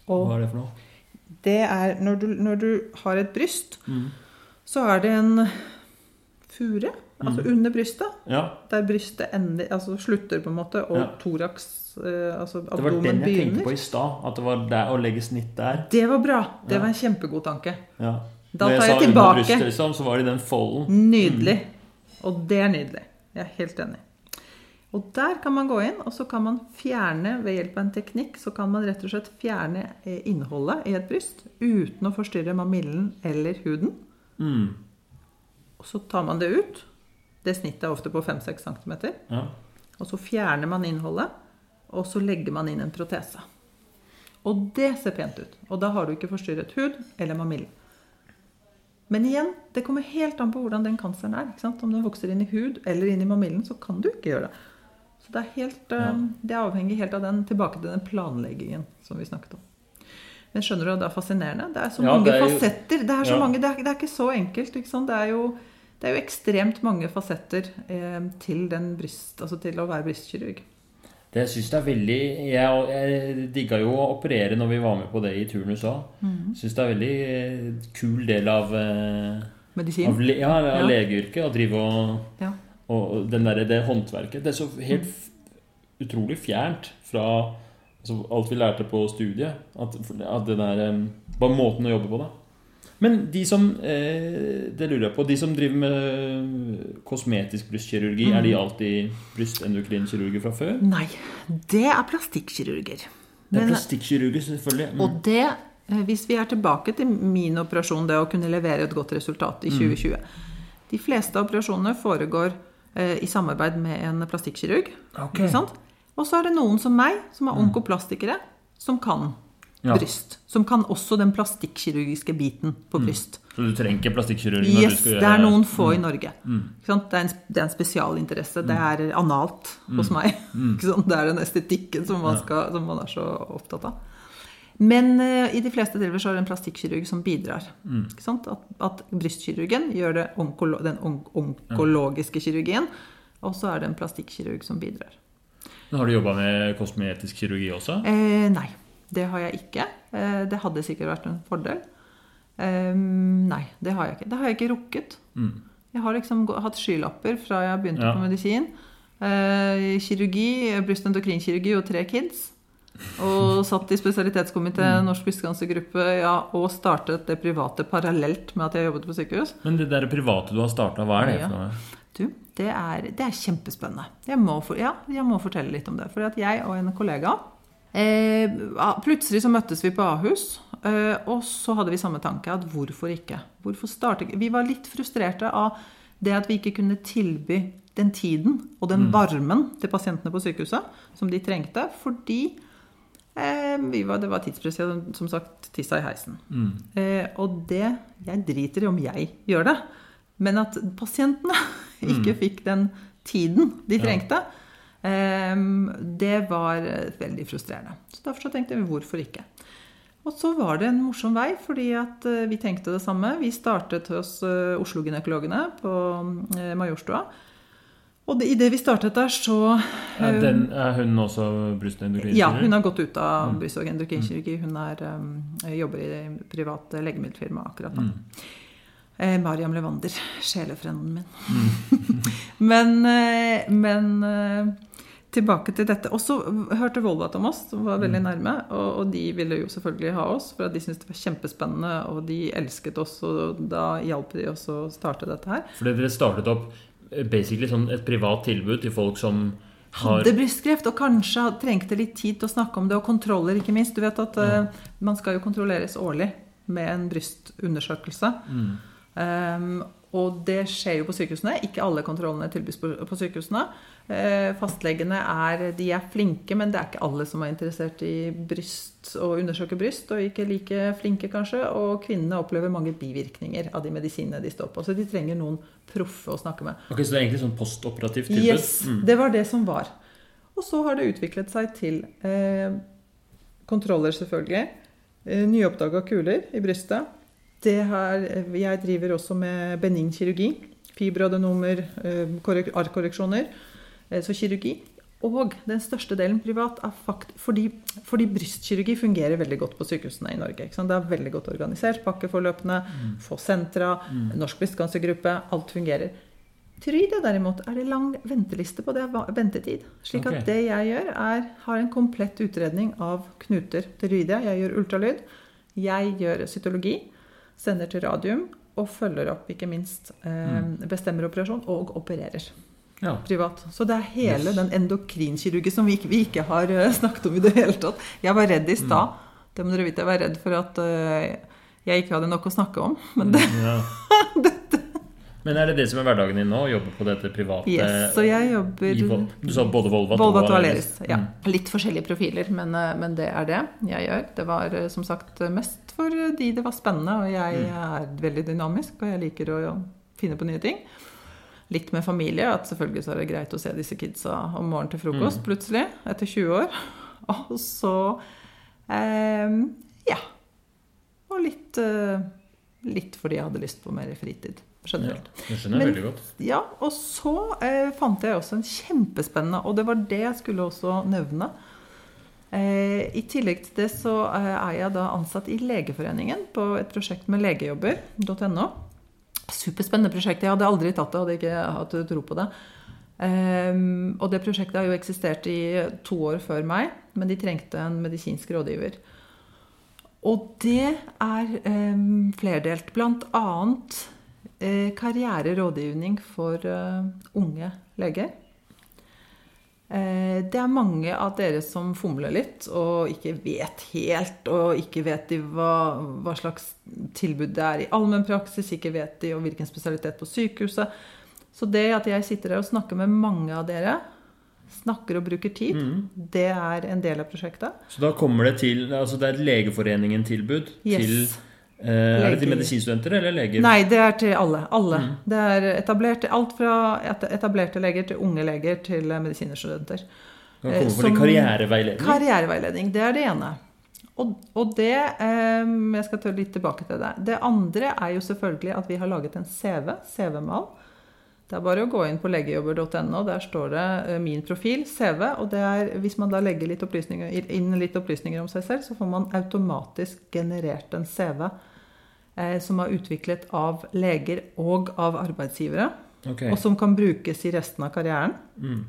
Hva er det for noe? Det er når du, når du har et bryst, mm. så er det en fure Altså mm. under brystet. Ja. Der brystet ender, altså slutter, på en måte, og ja. thorax abdomen altså Det var den jeg begynner. tenkte på i stad. At det var der, å legge snitt der. Det var bra. Det ja. var en kjempegod tanke. Ja. Da tar jeg, jeg tilbake. Brystet, liksom, så var det den folden. Nydelig. Mm. Og det er nydelig. Jeg er helt enig. Og der kan man gå inn, og så kan man fjerne ved hjelp av en teknikk så kan man rett og slett fjerne eh, innholdet i et bryst uten å forstyrre mamillen eller huden. Mm. Og så tar man det ut. Det snittet er ofte på 5-6 cm. Ja. Og så fjerner man innholdet, og så legger man inn en protese. Og det ser pent ut. Og da har du ikke forstyrret hud eller mamillen. Men igjen, det kommer helt an på hvordan den kanseren er. Om den vokser inn i hud eller inn i mamillen, så kan du ikke gjøre det. Så det er, helt, ja. Eh, det er avhengig helt av den tilbake til den planleggingen som vi snakket om. Men skjønner du, det er fascinerende. Det er så ja, mange er jo, fasetter. Det er, så mange, det er, det er, ikke så enkelt. Ikke det er jo det er jo ekstremt mange fasetter eh, til, bryst, altså til, å være brystkirurg. Det syns jeg er veldig Jeg, jeg digga jo å operere når vi var med på det i turnus òg. Mm. Syns det er en veldig eh, kul del av eh, Medisin? Av, ja, av ja. legeyrket. Å drive og, ja. og der, det håndverket. Det er så helt mm. utrolig fjernt fra altså, alt vi lærte på studiet. At, at det der eh, Bare måten å jobbe på, da. Men de som eh, det lurer jeg på, de som driver med kosmetisk brystkirurgi, mm. er de mm. alltid brystendokrinkirurger fra før? Nei, det er plastikkirurger. Det er plastikkirurger, selvfølgelig. Mm. Og det, eh, hvis vi er tilbake til min operasjon, det å kunne levere et godt resultat i 2020 mm. De fleste operasjonene foregår eh, i samarbeid med en plastikkirurg. Okay. Og så er det noen som meg, som er mm. onkoplastikere, som kan ja. bryst. Som kan også den plastikkirurgiske biten på mm. bryst. Mm. Så du trenger ikke plastikkirurg? Yes, det er noen få mm. i Norge. Mm. Det, er en, det, er en, spesialinteresse. Det mm. er analt hos mm. meg. det er den estetikken som man, skal, som man, er så opptatt av. Men uh, i de fleste tilfeller så er det en plastikkirurg som bidrar. At, at, brystkirurgen gjør det onkolo den on onkologiske kirurgien, og så er det en plastikkirurg som bidrar. Men har du jobba med kosmetisk kirurgi også? Eh, nei. Det har jeg ikke. Eh, det hadde sikkert vært en fordel. Um, nei, det har jeg ikke. Det har jeg ikke rukket. Mm. Jeg har liksom hatt skylapper fra jeg begynte ja. på medisin. Uh, kirurgi, brystendokrinkirurgi og tre kids. Og satt i spesialitetskomité, mm. Norsk brystkancergruppe, ja, og startet det private parallelt med at jeg jobbet på sykehus. Men det der private du har starta, hva er det for noe? Du, det er, det er kjempespennende. Jeg må, for, ja, jeg må fortelle litt om det. For jeg og en kollega Eh, plutselig så møttes vi på Ahus, eh, og så hadde vi samme tanke. at Hvorfor ikke? Hvorfor starte? Vi var litt frustrerte av det at vi ikke kunne tilby den tiden og den mm. varmen til pasientene på sykehuset som de trengte. Fordi Eh, vi var, det var tidspress. Jeg som sagt tissa i heisen. Mm. Eh, og det Jeg driter i om jeg gjør det, men at pasientene ikke fikk den tiden de trengte, eh, det var eh, veldig frustrerende. Så derfor så tenkte vi hvorfor ikke. Og så var det en morsom vei, fordi at eh, vi tenkte det samme. Vi startet hos eh, Oslo-gynekologene på Majorstua. Og det, idet vi startet der, så Er, den, er hun også brystendokrinkirurg? ja, hun har gått ut av Mm. bryst- og endokrinkirurgi. Hun er, jobber i privat legemiddelfirmaet akkurat nå. Mm. Eh, Mariam Levander, sjelefrenden min. Mm. men men tilbake til dette. Og så hørte Volvat om oss, som var veldig Mm. nærme. Og, og de ville jo selvfølgelig ha oss, for de syntes det var kjempespennende. Og de elsket oss, og da hjalp de oss å starte dette her. Fordi dere startet opp eh, basically sånn et privat tilbud til folk som har hadde brystkreft og kanskje trengte litt tid til å snakke om det, og kontroller, ikke minst. Du vet at eh, man skal jo kontrolleres årlig med en brystundersøkelse. Mm. Um, og det skjer jo på sykehusene. Ikke alle kontrollene tilbys på, på sykehusene. Eh, fastlegene er, de er flinke, men det er ikke alle som er interessert i bryst og undersøke bryst. Og ikke like flinke, kanskje. Og kvinnene opplever mange bivirkninger av de medisinene de står på. Så de trenger noen proffe å snakke med. Ok, Så det er egentlig sånn postoperativt tilbud? Yes, Mm. det var det som var. Og så har det utviklet seg til eh, kontroller, selvfølgelig. Eh, Nyoppdaga kuler i brystet. Det her, jeg driver også med benign kirurgi. Fibroadenomer, eh, korrek- arrkorreksjoner. Eh, så kirurgi. Og den største delen privat er fakt fordi, fordi brystkirurgi fungerer veldig godt på sykehusene i Norge. Det er veldig godt organisert. Pakkeforløpene, få sentra, Norsk brystkancergruppe. Alt fungerer. Tryde derimot er det lang venteliste på. Det ventetid. Slik at det jeg gjør, er har en komplett utredning av knuter til ryde. Jeg gjør ultralyd. Jeg gjør cytologi. Sender til radium. Og følger opp, ikke minst, eh, bestemmer operasjon og opererer Ja. privat. Så det er hele Yes. den endokrinkirurgi som vi ikke, vi ikke har eh, snakket om i det hele tatt. Jeg var redd i stad. Mm. Det må dere vite. Jeg var redd for at uh, jeg ikke hadde nok å snakke om. Men det, Ja. Men er det det som er hverdagen din nå? Å jobbe på dette private yes, så jeg jobber i Du sa både Volvat, Volvat og Aleris. Ja. Mm. Litt forskjellige profiler, men, eh, men det er det jeg gjør. Det var som sagt mest for de det var spennende, og jeg Mm. er veldig dynamisk, og jeg liker å finne på nye ting. Litt med familie. at Selvfølgelig så er det greit å se disse kidsa om morgenen til frokost Mm. plutselig, etter 20 år. Og så eh, Ja. Og litt, eh, litt fordi jeg hadde lyst på mer fritid Ja, generelt. det skjønner Men- veldig godt. Ja, og så eh, fant jeg også en kjempespennende, og det var det jeg skulle også nevne. Eh, I tillegg til det så eh, er jeg da ansatt i Legeforeningen på et prosjekt med legejobber.no. Superspennende prosjekt. Jeg hadde aldri tatt det, hadde ikke hatt tro på det. Um, og det prosjektet har jo eksistert i to år før meg, men de trengte en medisinsk rådgiver. Og det er um, flerdelt. Blant annet uh, karriererådgivning for uh, unge leger. Eh, det er mange av dere som fomler litt og ikke vet helt, og ikke vet de hva, hva slags tilbud det er i allmennpraksis, ikke vet de og hvilken spesialitet på sykehuset. Så det at jeg sitter her og snakker med mange av dere, snakker og bruker tid, det er en del av prosjektet. Så da kommer det til Altså det er et Legeforeningen-tilbud Yes. til eh, Er det til medisinstudenter eller leger? Nei, det er til alle. alle. Det er etablert, alt fra etablerte leger til unge leger til medisinstudenter. Kan kommer eh, som- karriereveiledning. Karriereveiledning, det er det ene. Og, og det eh, Jeg skal ta litt tilbake til det. Det andre er jo selvfølgelig at vi har laget en CV. CV-mal. Det er bare å gå inn på legejobber.no. Der står det eh, min profil, CV. Og det er, hvis man da legger litt inn litt opplysninger om seg selv, så får man automatisk generert en CV eh, som er utviklet av leger og av arbeidsgivere. Okay. Og som kan brukes i resten av karrieren. Mm.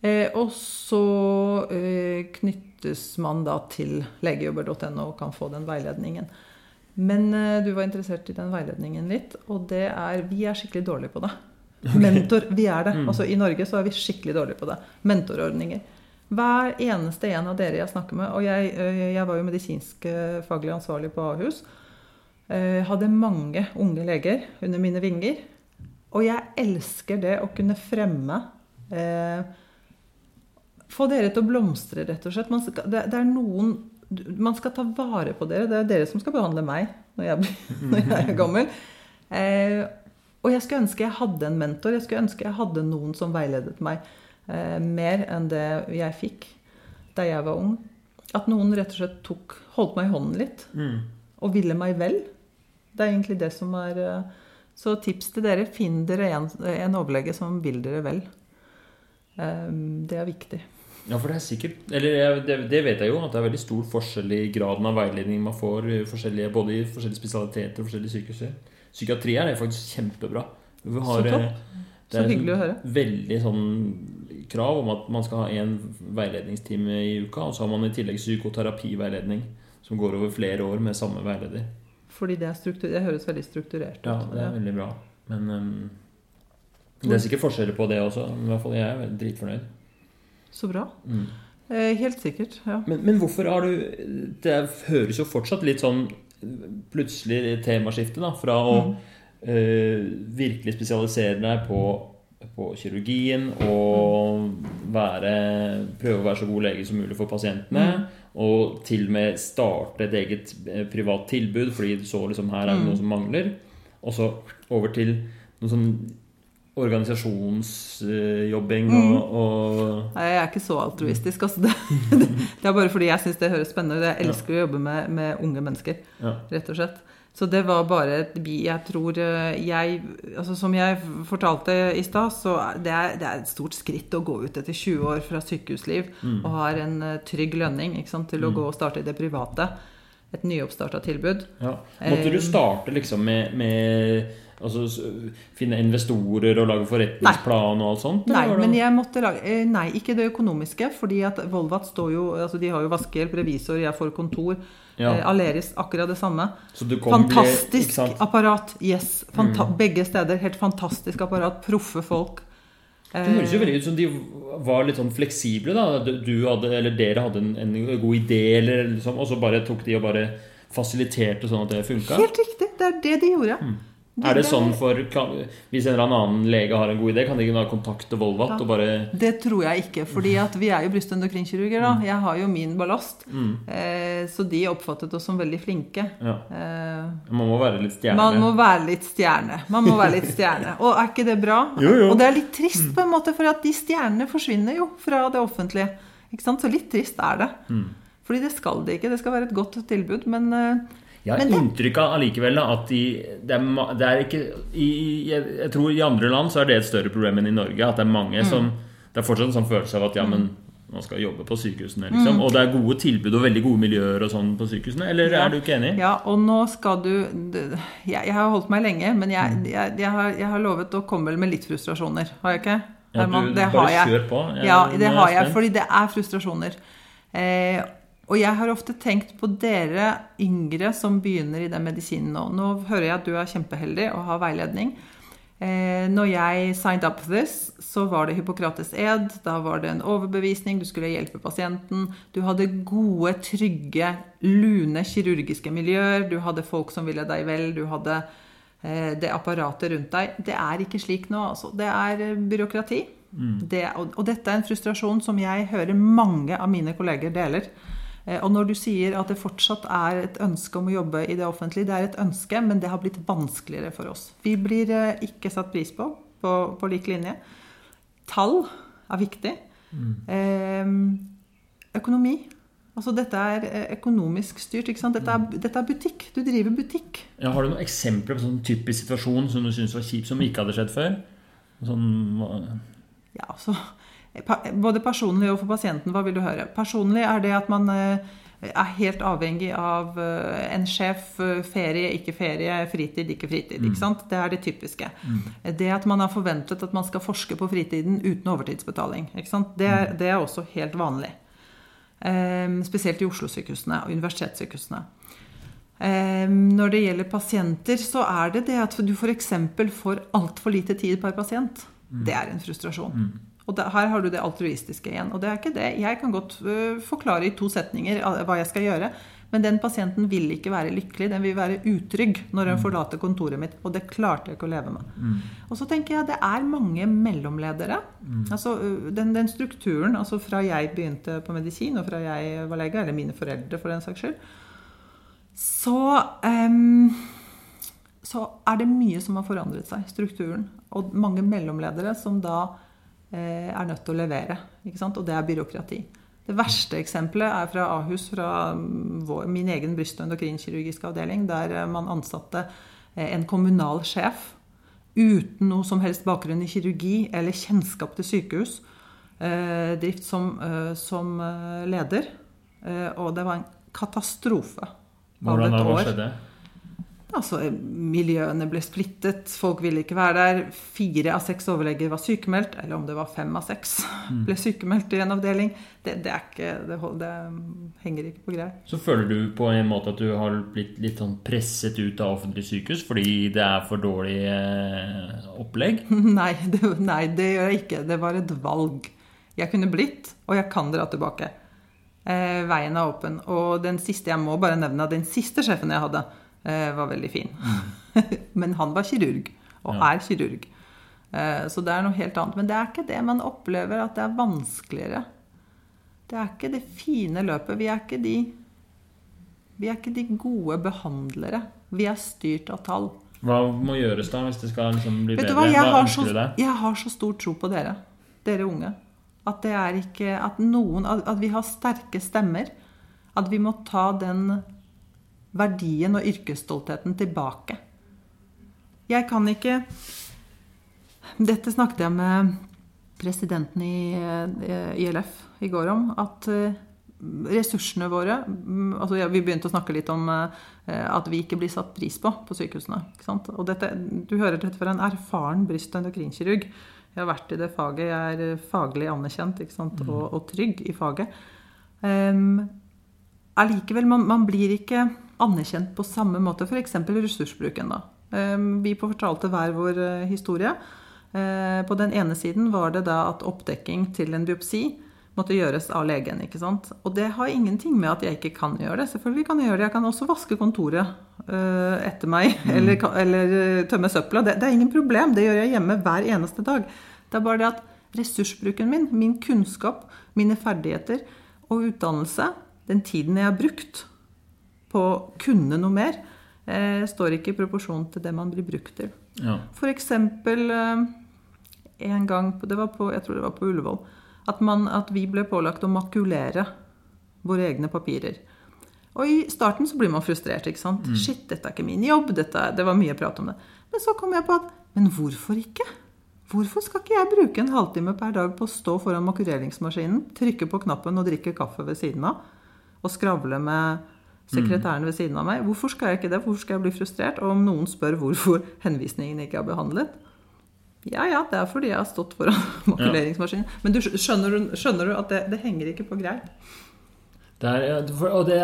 Eh, og så eh, knyttes man da til legejobber.no og kan få den veiledningen. Men eh, du var interessert i den veiledningen litt, og det er Vi er skikkelig dårlige på det. Mentor, vi er det. Altså I Norge så er vi skikkelig dårlige på det. Mentorordninger. Hver eneste en av dere jeg snakker med Og jeg, eh, jeg var jo medisinsk eh, faglig ansvarlig på Ahus. Eh, Hadde mange unge leger under mine vinger. Og jeg elsker det å kunne fremme eh, få dere til å blomstre, rett og slett. Man skal, det, det er noen Man skal ta vare på dere. Det er dere som skal behandle meg når jeg, blir, når jeg er gammel. Eh, og jeg skulle ønske jeg hadde en mentor. Jeg skulle ønske jeg hadde noen som veiledet meg eh, mer enn det jeg fikk da jeg var ung. At noen rett og slett tok, holdt meg i hånden litt. Og ville meg vel. Det er egentlig det som er eh, Så tips til dere. Finn dere en, en overlege som vil dere vel. Eh, det er viktig. Ja, for det er sikkert Eller det, det vet jeg jo, at det er veldig stor forskjell i graden av veiledning man får forskjellige, både i forskjellige spesialiteter og forskjellige sykehus. Psykiatri er faktisk kjempebra. Vi har, Så topp. eh, det Så er hyggelig å høre. Veldig sånn krav om at man skal ha én veiledningstime i uka, og så har man i tillegg psykoterapiveiledning som går over flere år med samme veileder. Fordi det, struktur, det høres veldig strukturert ut. Ja, det er veldig bra. Men um, det er sikkert forskjeller på det også. Men i hvert fall jeg er dritfornøyd. Så bra. Mm. Eh, helt sikkert. ja. Men, men hvorfor har du Det høres jo fortsatt litt sånn plutselig temaskifte, da. Fra å eh, virkelig spesialisere deg på, på kirurgien og være, prøve å være så god lege som mulig for pasientene. Og til og med starte et eget eh, privat tilbud, fordi du så liksom her er det noe som mangler. Og så over til noe sånn organisasjonsjobbing og, og Nei, jeg er ikke så altruistisk. Altså det, det er bare fordi jeg syns det høres spennende ut. Jeg elsker å jobbe med, med unge mennesker, Ja. rett og slett. Så det var bare et bi- Jeg tror eh, jeg altså Som jeg fortalte i stad, så det er det er et stort skritt å gå ut etter 20 år fra sykehusliv Mm. og har en eh, trygg lønning ikke sant, til å gå og starte i det private. Et nyoppstarta tilbud. Ja. Måtte du Eh, starte liksom med, med altså, finne investorer og lage forretningsplan og alt sånt? Nei, men jeg måtte lage eh, Nei, ikke det økonomiske. fordi at Volvat står jo altså De har jo vaskehjelp, revisor, jeg får kontor. Ja. Eh, Aleris akkurat det samme. Så du kom bli- Fantastisk? Mm. apparat. Yes. Fanta Begge steder. Helt fantastisk apparat. Proffe folk. Det høres jo veldig ut som de var litt sånn fleksible. da Du hadde, eller Dere hadde en, en god idé, eller liksom, og så bare tok de og bare fasiliterte sånn at det funka? Helt riktig. Det er det de gjorde. De- Mm. Er det sånn for kan, Hvis en eller annen lege har en god idé, kan de ikke da kontakte Volvat Ja. og bare Det tror jeg ikke, fordi at vi er jo brystendokrinkirurger. Mm. da. Jeg har jo min ballast. Eh, så de oppfattet oss som veldig flinke. Ja. Eh, Man må være litt stjerne. Man må være litt stjerne. Man må være litt stjerne. Og er ikke det bra? Jo, jo. Og det er litt trist, på en måte, for at de stjernene forsvinner jo fra det offentlige. Ikke sant? Så litt trist er det. Mm. Fordi det skal det ikke. Det skal være et godt tilbud. Men eh, Jeg har det- inntrykk av allikevel at de, det, er, det er ikke i, jeg, jeg tror i andre land så er det et større problem enn i Norge. At det er Mm. mange som Det er fortsatt en sånn følelse av at ja, men man skal jobbe på sykehusene, liksom. Og det er gode tilbud og veldig gode miljøer og sånn på sykehusene. Eller Mm. Ja. er du ikke enig? ja, og nå skal du Jeg, jeg har holdt meg lenge, men Mm. jeg, jeg, har, jeg har lovet å komme med litt frustrasjoner. Har jeg ikke? Ja, du, det bare har jeg. kjør på. Ja, det har jeg, fordi det er frustrasjoner. Eh, og jeg har ofte tenkt på dere yngre som begynner i den medisinen nå. Nå hører jeg at du er kjempeheldig og har veiledning. Eh, når jeg signed up for this, så var det Hippokrates ed. Da var det en overbevisning. Du skulle hjelpe pasienten. Du hadde gode, trygge, lune kirurgiske miljøer. Du hadde folk som ville deg vel. Du hadde eh, det apparatet rundt deg. Det er ikke slik nå. Altså. Det er byråkrati. byråkrati. Det, og, og dette er en frustrasjon som jeg hører mange av mine kolleger deler. Eh, Og når du sier at det fortsatt er et ønske om å jobbe i det offentlige, det er et ønske, men det har blitt vanskeligere for oss. Vi blir eh, ikke satt pris på på, på lik linje. Tall er viktig. Eh, økonomi. Altså dette er eh, økonomisk styrt. Dette er, dette er butikk. Du driver butikk. Ja, har du noen eksempler på sånn typisk situasjon som du syns var kjip, som ikke hadde skjedd før? Sånn, Ja, altså, Både personlig og for pasienten, hva vil du høre? Personlig er det at man eh, er helt avhengig av eh, en sjef, eh, ferie, ikke ferie, fritid, ikke fritid. ikke sant? Det er det typiske. Det at man har forventet at man skal forske på fritiden uten overtidsbetaling. ikke sant? Det, er- det er også helt vanlig. Eh, Spesielt i Oslo-sykehusene og universitetssykehusene. Eh, Når det gjelder pasienter, så er det det at du f.eks. får altfor lite tid per pasient. Det er en frustrasjon. Og da, her har du det altruistiske igjen. Og det er ikke det. Jeg kan godt uh, forklare i to setninger hva jeg skal gjøre, Men den pasienten vil ikke være lykkelig, den vil være utrygg når den forlater kontoret mitt. Og det klarte jeg ikke å leve med. Og så tenker jeg det er mange mellomledere. Altså den, den strukturen, altså fra jeg begynte på medisin, og fra jeg var lege, eller mine foreldre for den saks skyld, så um, så er det mye som har forandret seg, strukturen. Og mange mellomledere som da er nødt til å levere. Og det er byråkrati. Det verste eksempelet er fra Ahus, fra mm, vår, min egen bryst- og endokrinkirurgiske avdeling, der eh, man ansatte eh, en kommunal sjef uten noe som helst bakgrunn i kirurgi eller kjennskap til sykehus. Eh, drift som, eh, som eh, leder. Eh, og det var en katastrofe. Hvordan hva skjedde? Altså, Miljøene ble splittet, folk ville ikke være der. Fire av seks overleger var sykemeldt, eller om det var fem av seks ble sykemeldt i en avdeling. Det, det, er ikke, det, det henger ikke på greip. Så føler du på en måte at du har blitt litt sånn presset ut av offentlig sykehus fordi det er for dårlig eh, opplegg? Nei det, nei, det gjør jeg ikke. Det var et valg. Jeg kunne blitt, og jeg kan dra tilbake. Eh, veien er åpen. Og den siste, jeg må bare nevne, den siste sjefen jeg hadde, var veldig fin. Men han var kirurg, og Ja. er kirurg. Eh, så det er noe helt annet. Men det er ikke det man opplever at det er vanskeligere. Det er ikke det fine løpet. Vi er ikke de, vi er ikke de gode behandlere. Vi er styrt av tall. Hva må gjøres da hvis det skal liksom bli Vet bedre? hva, jeg har, så, jeg har så stor tro på dere, dere unge. At det er ikke At noen at vi har sterke stemmer. At vi må ta den verdien og yrkesstoltheten tilbake. Jeg kan ikke Dette snakket jeg med presidenten i eh, ILF i går om. At eh, ressursene våre mm, altså Vi begynte å snakke litt om eh, at vi ikke blir satt pris på på sykehusene. Og dette, du hører dette fra en erfaren bryst- og endokrinkirurg. Jeg har vært i det faget. Jeg er faglig anerkjent ikke sant? Og, og trygg i faget. Um, allikevel, man, man blir ikke anerkjent på samme måte. F.eks. ressursbruken. da. Um, vi fortalte hver vår eh, historie. Eh, på den ene siden var det da at oppdekking til en biopsi måtte gjøres av legen. ikke sant? Og det har ingenting med at jeg ikke kan gjøre det. Selvfølgelig kan Jeg gjøre det. Jeg kan også vaske kontoret eh, etter meg, eller, eller eh, tømme søpla. Det, det er ingen problem. Det gjør jeg hjemme hver eneste dag. Det er bare det at ressursbruken min, min kunnskap, mine ferdigheter og utdannelse, den tiden jeg har brukt på å kunne noe mer, eh, står ikke i proporsjon til det man blir brukt til. Ja. Eksempel eh, en gang, på- det var på, jeg tror det var på Ullevål, at, man, at vi ble pålagt å makulere våre egne papirer. Og i starten så blir man frustrert. ikke sant? Shit, dette er ikke min jobb. Dette, det var mye prat om det. Men så kom jeg på at Men hvorfor ikke? Hvorfor skal ikke jeg bruke en halvtime per dag på å stå foran makuleringsmaskinen, trykke på knappen og drikke kaffe ved siden av? Og skravle med sekretæren ved siden av meg? Hvorfor skal jeg ikke det? Hvorfor skal jeg bli frustrert? Og om noen spør hvorfor henvisningen ikke er behandlet? Ja, ja, det er fordi jeg har stått foran makuleringsmaskinen. Men du skjønner, du- skjønner du at det, det henger ikke på greip? Det er, og det,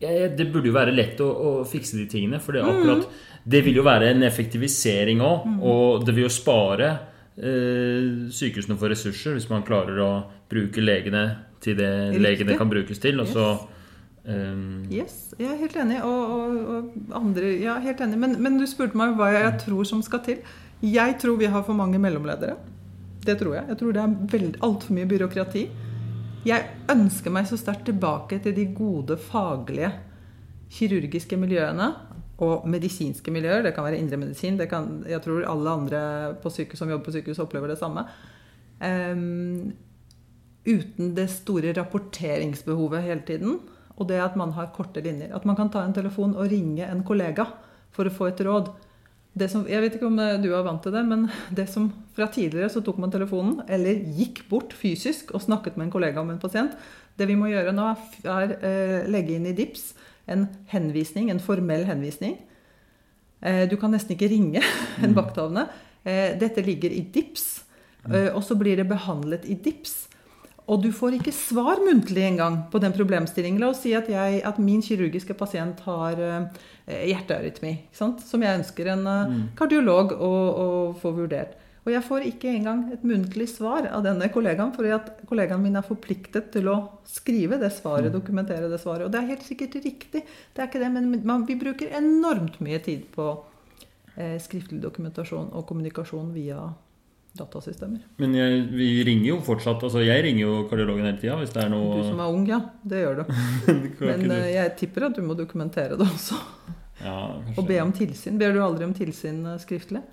er, det burde jo være lett å, å fikse de tingene. For det, er akkurat, det vil jo være en effektivisering òg. Og det vil jo spare eh, sykehusene for ressurser hvis man klarer å bruke legene til det Riktig. legene kan brukes til. Og så eh, Yes, jeg er helt enig. Og, og, og andre Ja, helt enig. Men, men du spurte meg hva jeg tror som skal til. Jeg tror vi har for mange mellomledere. Det tror jeg. Jeg tror det er altfor mye byråkrati. Jeg ønsker meg så sterkt tilbake til de gode faglige kirurgiske miljøene og medisinske miljøer. Det kan være indremedisin. Jeg tror alle andre sykehus som jobber på sykehus, opplever det samme. Um, uten det store rapporteringsbehovet hele tiden. Og det at man har korte linjer. At man kan ta en telefon og ringe en kollega for å få et råd. Det som, jeg vet ikke om eh, du er vant til det, men det som fra tidligere så tok man telefonen, eller gikk bort fysisk og snakket med en kollega om en pasient. Det vi må gjøre nå, er, er eh, legge inn i DIPS en henvisning, en formell henvisning. Eh, du kan nesten ikke ringe en vakthavende. Eh, dette ligger i DIPS, eh, og så blir det behandlet i DIPS. Og du får ikke svar muntlig engang på den problemstillingen. La oss si at, jeg, at min kirurgiske pasient har eh, hjertearytmi, som jeg ønsker en eh, kardiolog å, å få vurdert. Og jeg får ikke engang et muntlig svar av denne kollegaen, fordi at kollegaen min er forpliktet til å skrive det svaret, dokumentere det svaret. Og det er helt sikkert riktig, det er ikke det, men man, vi bruker enormt mye tid på eh, skriftlig dokumentasjon og kommunikasjon via datasystemer. Men jeg, vi ringer jo fortsatt altså Jeg ringer jo kardiologen hele tida hvis det er noe Du som er ung, ja. Det gjør du. Men uh, jeg tipper at du må dokumentere det også. Ja, og be om tilsyn. Ber du aldri om tilsyn uh, skriftlig?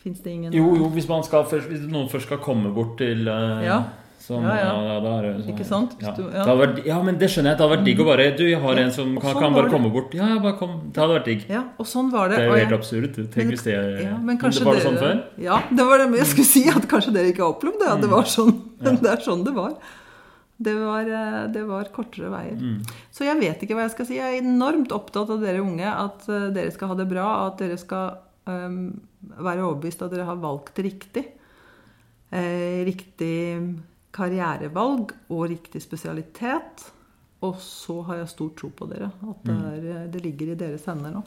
Fins det ingen Jo, jo, hvis, skal, hvis, noen først skal komme bort til uh, ja. Som, ja, ja. ja da da sånn, Ikke sant? Ja. Ja. Vært, ja. men det skjønner jeg. Det hadde vært digg å bare Du, jeg har en som kan, sånn kan bare komme bort. Ja, bare kom. Det hadde vært digg. Ja, og sånn var det. Det er jo helt absurd. Tenk men, hvis det ja, men, det Var det sånn før? Ja, det var det jeg skulle si. At kanskje dere ikke har opplevd det. At det var sånn. Men det er sånn det var. Det var, eh, det var kortere veier. Mm. Så jeg vet ikke hva jeg skal si. Jeg er enormt opptatt av dere unge. At eh, dere skal ha det bra. At dere skal um, være overbevist at dere har valgt riktig. Eh, riktig karrierevalg og riktig spesialitet. Og så har jeg stor tro på dere. At det, mm. er, det ligger i deres hender nå.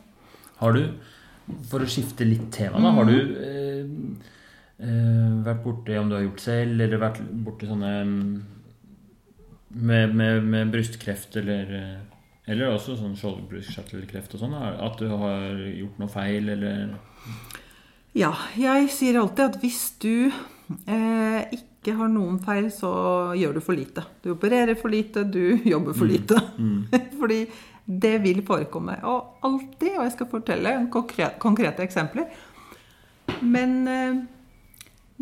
Har du, for å skifte litt tema, da, har du eh, eh, vært borti om du har gjort selv, eller vært borti sånne med, med, med brystkreft eller eller også sånn skjoldbruskkjertelkreft og sånn. At du har gjort noe feil, eller Ja, jeg sier alltid at hvis du eh, ikke ikke har noen feil, så gjør du for lite. Du opererer for lite, du jobber for mm. lite. Mm. Mm. Fordi det vil forekomme. Og alltid, og jeg skal fortelle konkrete, konkrete eksempler. Men, eh,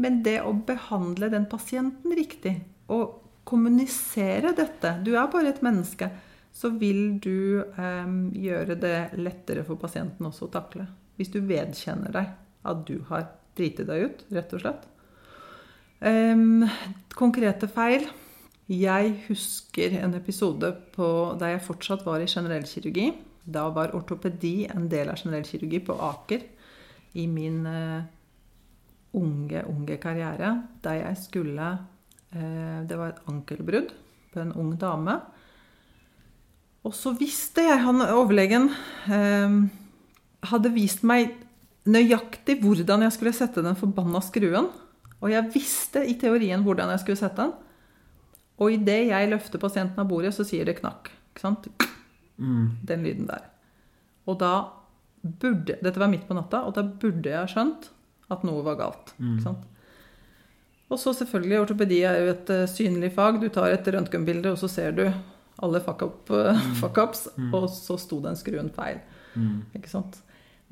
men, det å behandle den pasienten riktig, og kommunisere dette Du er bare et menneske. Så vil du eh, gjøre det lettere for pasienten også å takle. Hvis du vedkjenner deg at du har driti deg ut, rett og slett. Um, konkrete feil. Jeg husker en episode da jeg fortsatt var i generell kirurgi. Da var ortopedi en del av generell kirurgi på Aker i min uh, unge, unge karriere. Da jeg skulle uh, Det var et ankelbrudd på en ung dame. Og så visste jeg Han overlegen uh, hadde vist meg nøyaktig hvordan jeg skulle sette den forbanna skruen. Og jeg visste i teorien hvordan jeg skulle sette den. Og idet jeg løfter pasienten av bordet, så sier det knakk. Ikke sant? Mm. Den lyden der. Og da burde Dette var midt på natta, og da burde jeg skjønt at noe var galt. Mm. Ikke sant? Og så selvfølgelig, ortopedi er jo et uh, synlig fag. Du tar et røntgenbilde, og så ser du alle fuck-ups, uh, mm. fuck mm. og så sto den skruen feil. Ikke sant?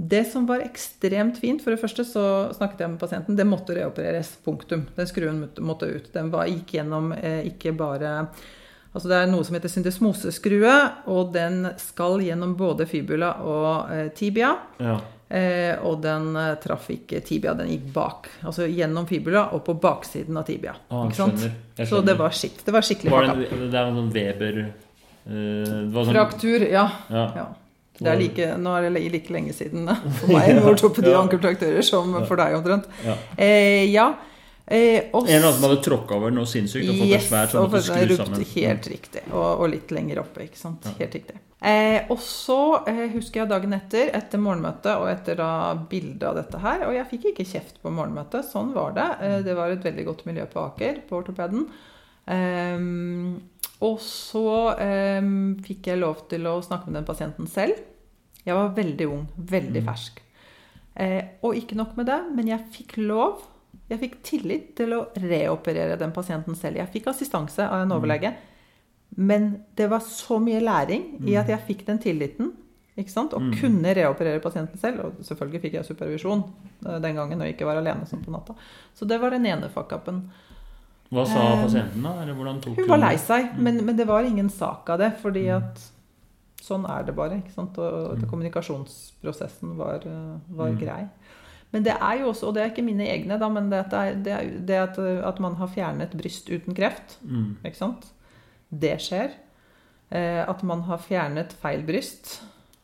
Det som var ekstremt fint For det første så snakket jeg med pasienten. Det måtte reopereres. Punktum. Den skruen måtte ut. Den var, gikk gjennom eh, ikke bare Altså Det er noe som heter syndesmoseskrue, og den skal gjennom både fibula og eh, tibia. Ja. Eh, og den traff ikke tibia, den gikk bak. Altså gjennom fibula og på baksiden av tibia. Ah, ikke sant? Skjønner. skjønner. Så det var, skitt, det var skikkelig var det, det er en sånn Weber uh, sånn, Fraktur, ja. ja. ja. Det er like, nå er det like lenge siden for meg med ortopedi og ankeltraktører som for deg omtrent. Ja. Eh, ja. Eh, også, en eller annen som hadde tråkka over noe sinnssykt og fått yes, det svært som måtte skru sammen. Helt riktig. Og, og, litt lenger oppe. ikke sant? Ja. Helt riktig. Eh, og så eh, husker jeg dagen etter, etter morgenmøtet og etter da bildet av dette her Og jeg fikk ikke kjeft på morgenmøtet, sånn var det. Eh, det var et veldig godt miljø på Aker, på ortopeden. Um, og så um, fikk jeg lov til å snakke med den pasienten selv. Jeg var veldig ung, veldig mm. fersk. Eh, og ikke nok med det, men jeg fikk lov, jeg fikk tillit til å reoperere den pasienten selv. Jeg fikk assistanse av en mm. overlege. Men det var så mye læring i at mm. jeg fikk den tilliten. Og kunne reoperere pasienten selv. Og selvfølgelig fikk jeg supervisjon eh, den gangen og ikke var alene som på natta. Så det var den ene fuck-upen. Hva sa eh, pasienten, da? Hun var lei seg, men, men, det var ingen sak av det. fordi at sånn er det bare. ikke sant? Og mm. kommunikasjonsprosessen var, var mm. grei. Men det er jo også, og det er ikke mine egne, da, men det, er, det, er, det at, at, man har fjernet bryst uten kreft. Mm. ikke sant? Det skjer. Eh, at man har fjernet feil bryst.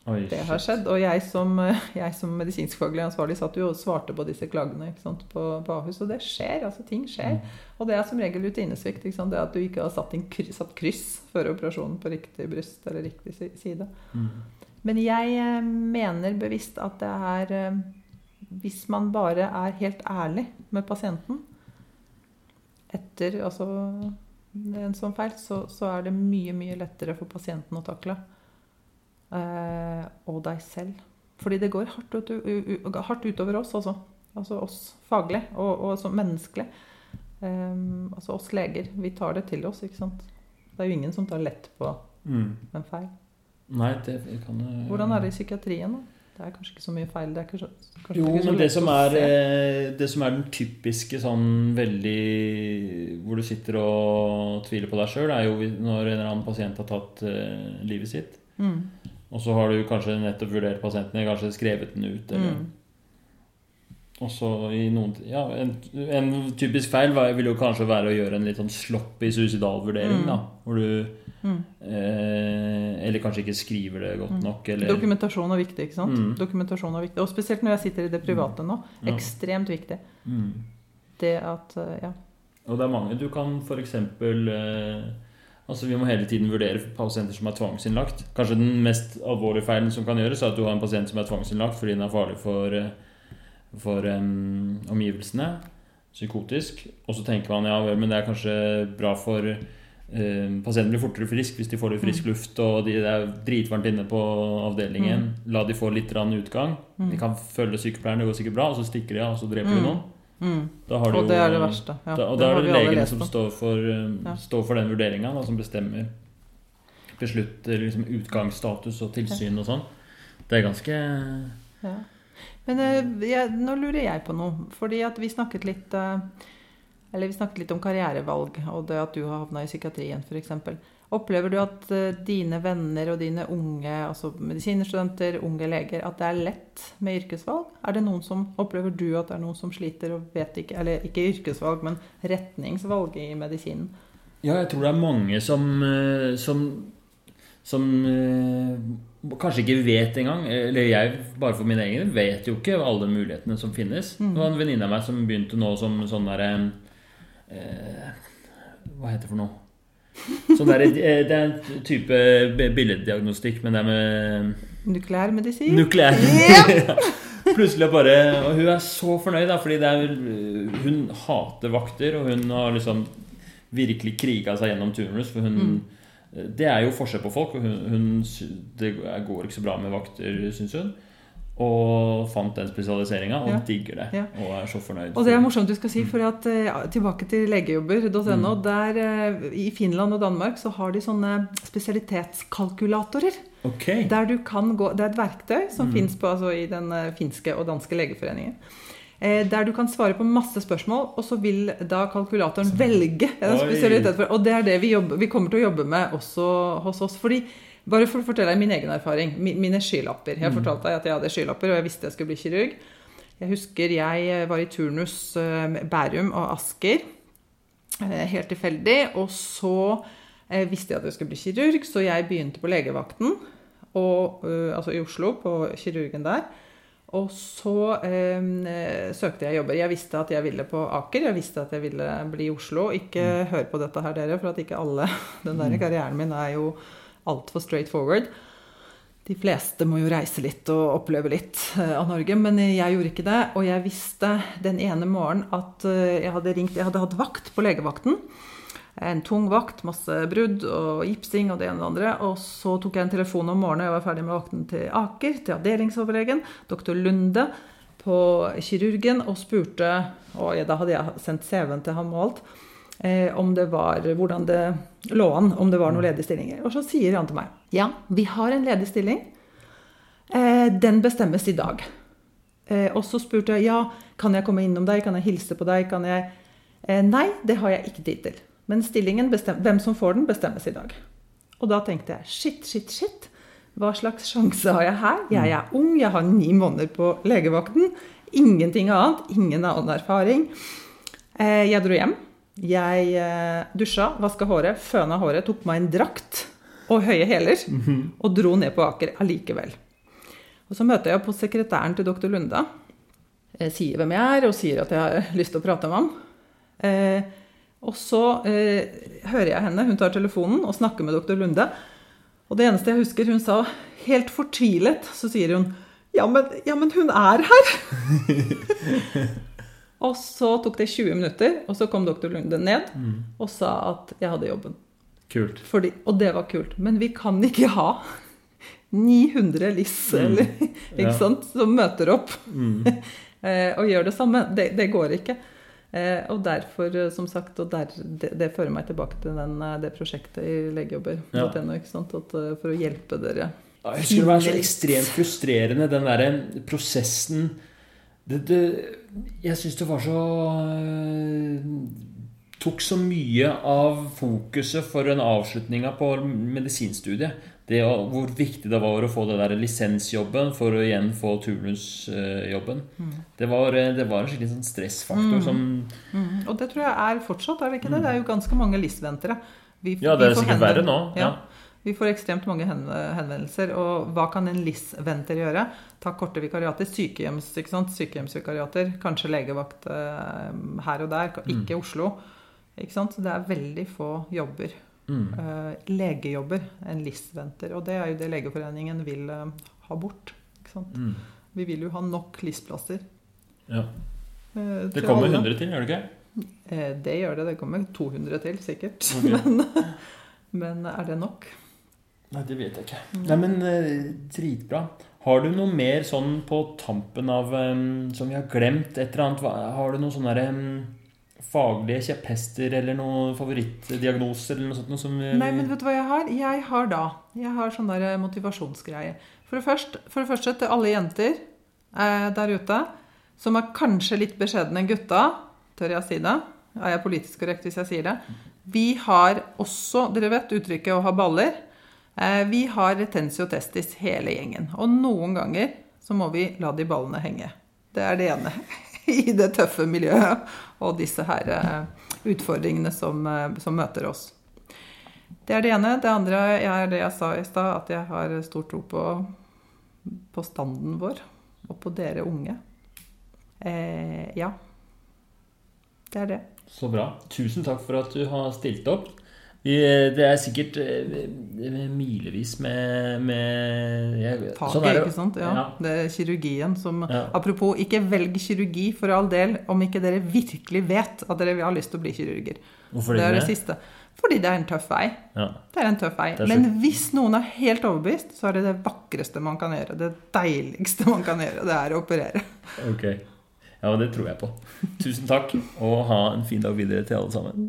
Oi, det har skjedd. Og jeg som, jeg som medisinskfaglig ansvarlig satt jo og svarte på disse klagene på, på, Ahus. Og det skjer. altså Ting skjer. Mm. Og det er som regel rutinesvikt. Det at du ikke har satt, kryss, satt, kryss før operasjonen på riktig bryst eller riktig side. Mm. Men jeg eh, mener bevisst at det er eh, hvis man bare er helt ærlig med pasienten etter altså, en sånn feil, så, så, er det mye, mye lettere for pasienten å takle. Eh, og deg selv. Fordi det går hardt, ut, hardt utover oss også. Altså oss faglig og, og som menneskelig. Um, altså oss leger. Vi tar det til oss, ikke sant. Det er jo ingen som tar lett på mm. en feil. Nei, det kan Hvordan er det i psykiatrien, da? Det er kanskje ikke så mye feil. Det kanskje jo, men det som, er, eh, det som er den typiske sånn veldig Hvor du sitter og tviler på deg sjøl, er jo når en eller annen pasient har tatt uh, livet sitt. Mm. Og så har du kanskje nettopp vurdert pasienten, kanskje skrevet den ut, eller mm. Og så i noen Ja, en, en, typisk feil vil jo kanskje være å gjøre en litt sånn sloppy suicidalvurdering, mm. da. Hvor du mm. eh, Eller kanskje ikke skriver det godt mm. nok. Eller... Dokumentasjon er viktig, ikke sant? Mm. Dokumentasjon er viktig. Og spesielt når jeg sitter i det private nå. Ja. Ekstremt viktig. Mm. Det at eh, Ja. Og det er mange du kan f.eks. Eh, altså Vi må hele tiden vurdere pasienter som er tvangsinnlagt. Kanskje den mest alvorlige feilen som kan gjøres, er at du har en pasient som er tvangsinnlagt fordi den er farlig for eh, for um, omgivelsene. Psykotisk. Og så tenker man ja vel, men det er kanskje bra for uh, Pasienten blir fortere frisk hvis de får litt frisk mm. luft, og de, det er dritvarmt inne på avdelingen. Mm. La de få litt utgang. Mm. De kan følge sykepleieren, det går sikkert bra, og så stikker de av, og så dreper de noen. Mm. og det er det verste. Ja, da, og da er det legene som står for, um, ja. står for den vurderinga, som bestemmer beslutter liksom, utgangsstatus og tilsyn og sånn. Det er ganske ja. Men eh, jeg, nå lurer jeg på noe. Fordi at vi snakket litt eh, Eller vi snakket litt om karrierevalg, og det at du har havna i psykiatrien f.eks. Opplever du at eh, dine venner og dine unge altså medisinstudenter, unge leger, at det er lett med yrkesvalg? Er det noen som, Opplever du at det er noen som sliter og vet ikke Eller ikke yrkesvalg, men retningsvalg i medisinen? Ja, jeg tror det er mange som, som, som kanskje ikke vet engang, eller jeg bare for min egen vet jo ikke alle mulighetene som finnes. Mm. Det var en venninne av meg som begynte nå som sånn derre eh, Hva heter det for noe? Sånn der, eh, det er en type billeddiagnostikk, men det er med Nukleærmedisin? Nukleær. Yeah. Plutselig bare Og hun er så fornøyd, da, fordi er, hun hater vakter, og hun har liksom virkelig kriga seg gjennom turnus, for hun mm det er jo forskjell på folk. Hun, hun, det går ikke så bra med vakter, syns hun. Og fant den spesialiseringa og ja. digger det. Ja. Og er så fornøyd. Og det er morsomt du skal si, for at uh, tilbake til legejobber.no. Mm. Der uh, I Finland og Danmark så har de sånne spesialitetskalkulatorer. Okay. Der du kan gå, Det er et verktøy som mm. fins altså, i den uh, finske og danske legeforeningen. Eh, der du kan svare på masse spørsmål, og så vil da kalkulatoren velge. For, og det er det vi, jobber, vi, kommer til å jobbe med også hos oss. fordi bare for å fortelle deg min egen erfaring. Mine skylapper. Jeg fortalte deg at jeg hadde skylapper, og jeg visste jeg skulle bli kirurg. Jeg husker jeg var i turnus eh, Bærum og Asker. Eh, helt tilfeldig. Og så visste jeg at jeg skulle bli kirurg, så jeg begynte på legevakten. Og, altså i Oslo, på kirurgen der. Og så eh, søkte jeg jobber. Jeg visste at jeg ville på Aker. Jeg visste at jeg ville bli i Oslo. Ikke mm. hør på dette her, dere, for at ikke alle Den der mm. karrieren min er jo altfor straight forward. De fleste må jo reise litt og oppleve litt eh, av Norge, men jeg gjorde ikke det. Og jeg visste den ene morgenen at eh, jeg hadde ringt Jeg hadde hatt vakt på legevakten en tung vakt, masse brudd og gipsing og det ene og det andre. Og så tok jeg en telefon om morgenen, jeg var ferdig med vakten til Aker, til avdelingsoverlegen, doktor Lunde, på kirurgen, og spurte Og da hadde jeg sendt CV-en til ham og alt. Eh, om det var hvordan det lå an, om det var noen ledige stillinger. Og så sier han til meg ja, vi har en ledig stilling. Eh, den bestemmes i dag. Eh, og så spurte jeg ja, kan jeg komme innom deg, kan jeg hilse på deg, kan jeg eh, Nei, det har jeg ikke tid til. Men stillingen, hvem som får den, bestemmes i dag. Og da tenkte jeg shit, shit, shit. Hva slags sjanse har jeg her? Jeg er ung, jeg har ni måneder på legevakten. Ingenting annet. Ingen annen erfaring. Jeg dro hjem. Jeg eh, dusja, vaska håret, føna håret, tok på meg en drakt og høye hæler. Mhm. Og dro ned på Aker allikevel. Og så møter jeg på sekretæren til doktor Lunda. Jeg sier hvem jeg er, og sier at jeg har lyst til å prate med ham. Eh, og så eh, hører jeg henne, hun tar telefonen og snakker med doktor Lunde. Og det eneste jeg husker, hun sa helt fortvilet, så sier hun Ja, men, ja, men hun er her! og så tok det 20 minutter, og så kom doktor Lunde ned og sa at jeg hadde jobben. Kult. Fordi, og det var kult. Men vi kan ikke ha 900 liss mm. ikke Ja. sant, som møter opp mm. og gjør det samme. Det, det går ikke. Eh, og derfor, eh, som sagt, og der, det, det fører meg tilbake til den, eh, det prosjektet i legejobber.no. Ja. eh, For å hjelpe dere. Ja, Jeg husker det var så ekstremt frustrerende, den derre prosessen det, det, Jeg syns det var så øh, Tok så mye av fokuset for en avslutninga på medisinstudiet. Det hvor viktig det var å få det der lisensjobben for å igjen få turnusjobben. Det, var, eh, det var en skikkelig sånn stressfaktor som Mm. Og det tror jeg er fortsatt, er det ikke det? Det er jo ganske mange LIS-ventere. Vi- Ja, det er sikkert verre nå, ja. Vi får ekstremt mange henvendelser. Og hva kan en LIS-venter gjøre? Ta korte vikariater. Sykehjems? Sykehjemsvikariater. Kanskje legevakt eh, her og der. Mm. Ikke Oslo. Ikke sant? Så det er veldig få jobber. Mm. Eh, legejobber. En LIS-venter. Og det er jo det Legeforeningen vil eh, ha bort. Ikke sant? Mm. Vi vil jo ha nok LIS-plasser. ja. Det kommer alle. 100 til, gjør det ikke? Det gjør det. Det kommer 200 til, sikkert. Okay. Men, men er det nok? Nei, det vet jeg ikke. Nei, men eh, dritbra. Har du noe mer sånn på tampen av um, Som vi har glemt? Et eller annet Har du noen sånne der, eh, faglige kjepphester eller noen favorittdiagnoser eller noe sånt? Noe som, uh, Nei, men vet du hva jeg har? Jeg har da Jeg har sånn der motivasjonsgreie. For det, første, for det første til alle jenter eh, der ute som er kanskje litt beskjedne gutta, tør jeg si det? Er jeg politisk korrekt hvis jeg sier det? Vi har også Dere vet uttrykket 'å ha baller'? Eh, vi har retensio testis hele gjengen. Og noen ganger så må vi la de ballene henge. Det er det ene i det tøffe miljøet og disse her eh, utfordringene som, eh, som møter oss. Det er det ene. Det andre er det jeg sa i stad, at jeg har stor tro på, på standen vår og på dere unge. Eh, ja. Det er det. Så bra. Tusen takk for at du har stilt opp. Vi, det er sikkert eh, milevis med, med jeg, Faget, sånn ikke sant? Ja. Ja. Det er kirurgien som Ja. Apropos, ikke velg kirurgi for all del om ikke dere virkelig vet at dere har lyst til å bli kirurger. Hvorfor det er det? det siste. Fordi det er en tøff vei. Ja. Det er en tøff vei. Men hvis noen er helt overbevist, så er det det vakreste man kan gjøre. Det deiligste man kan gjøre. Det er å operere. Ok. Ja, det tror jeg på. Tusen takk, og ha en fin dag videre til alle sammen.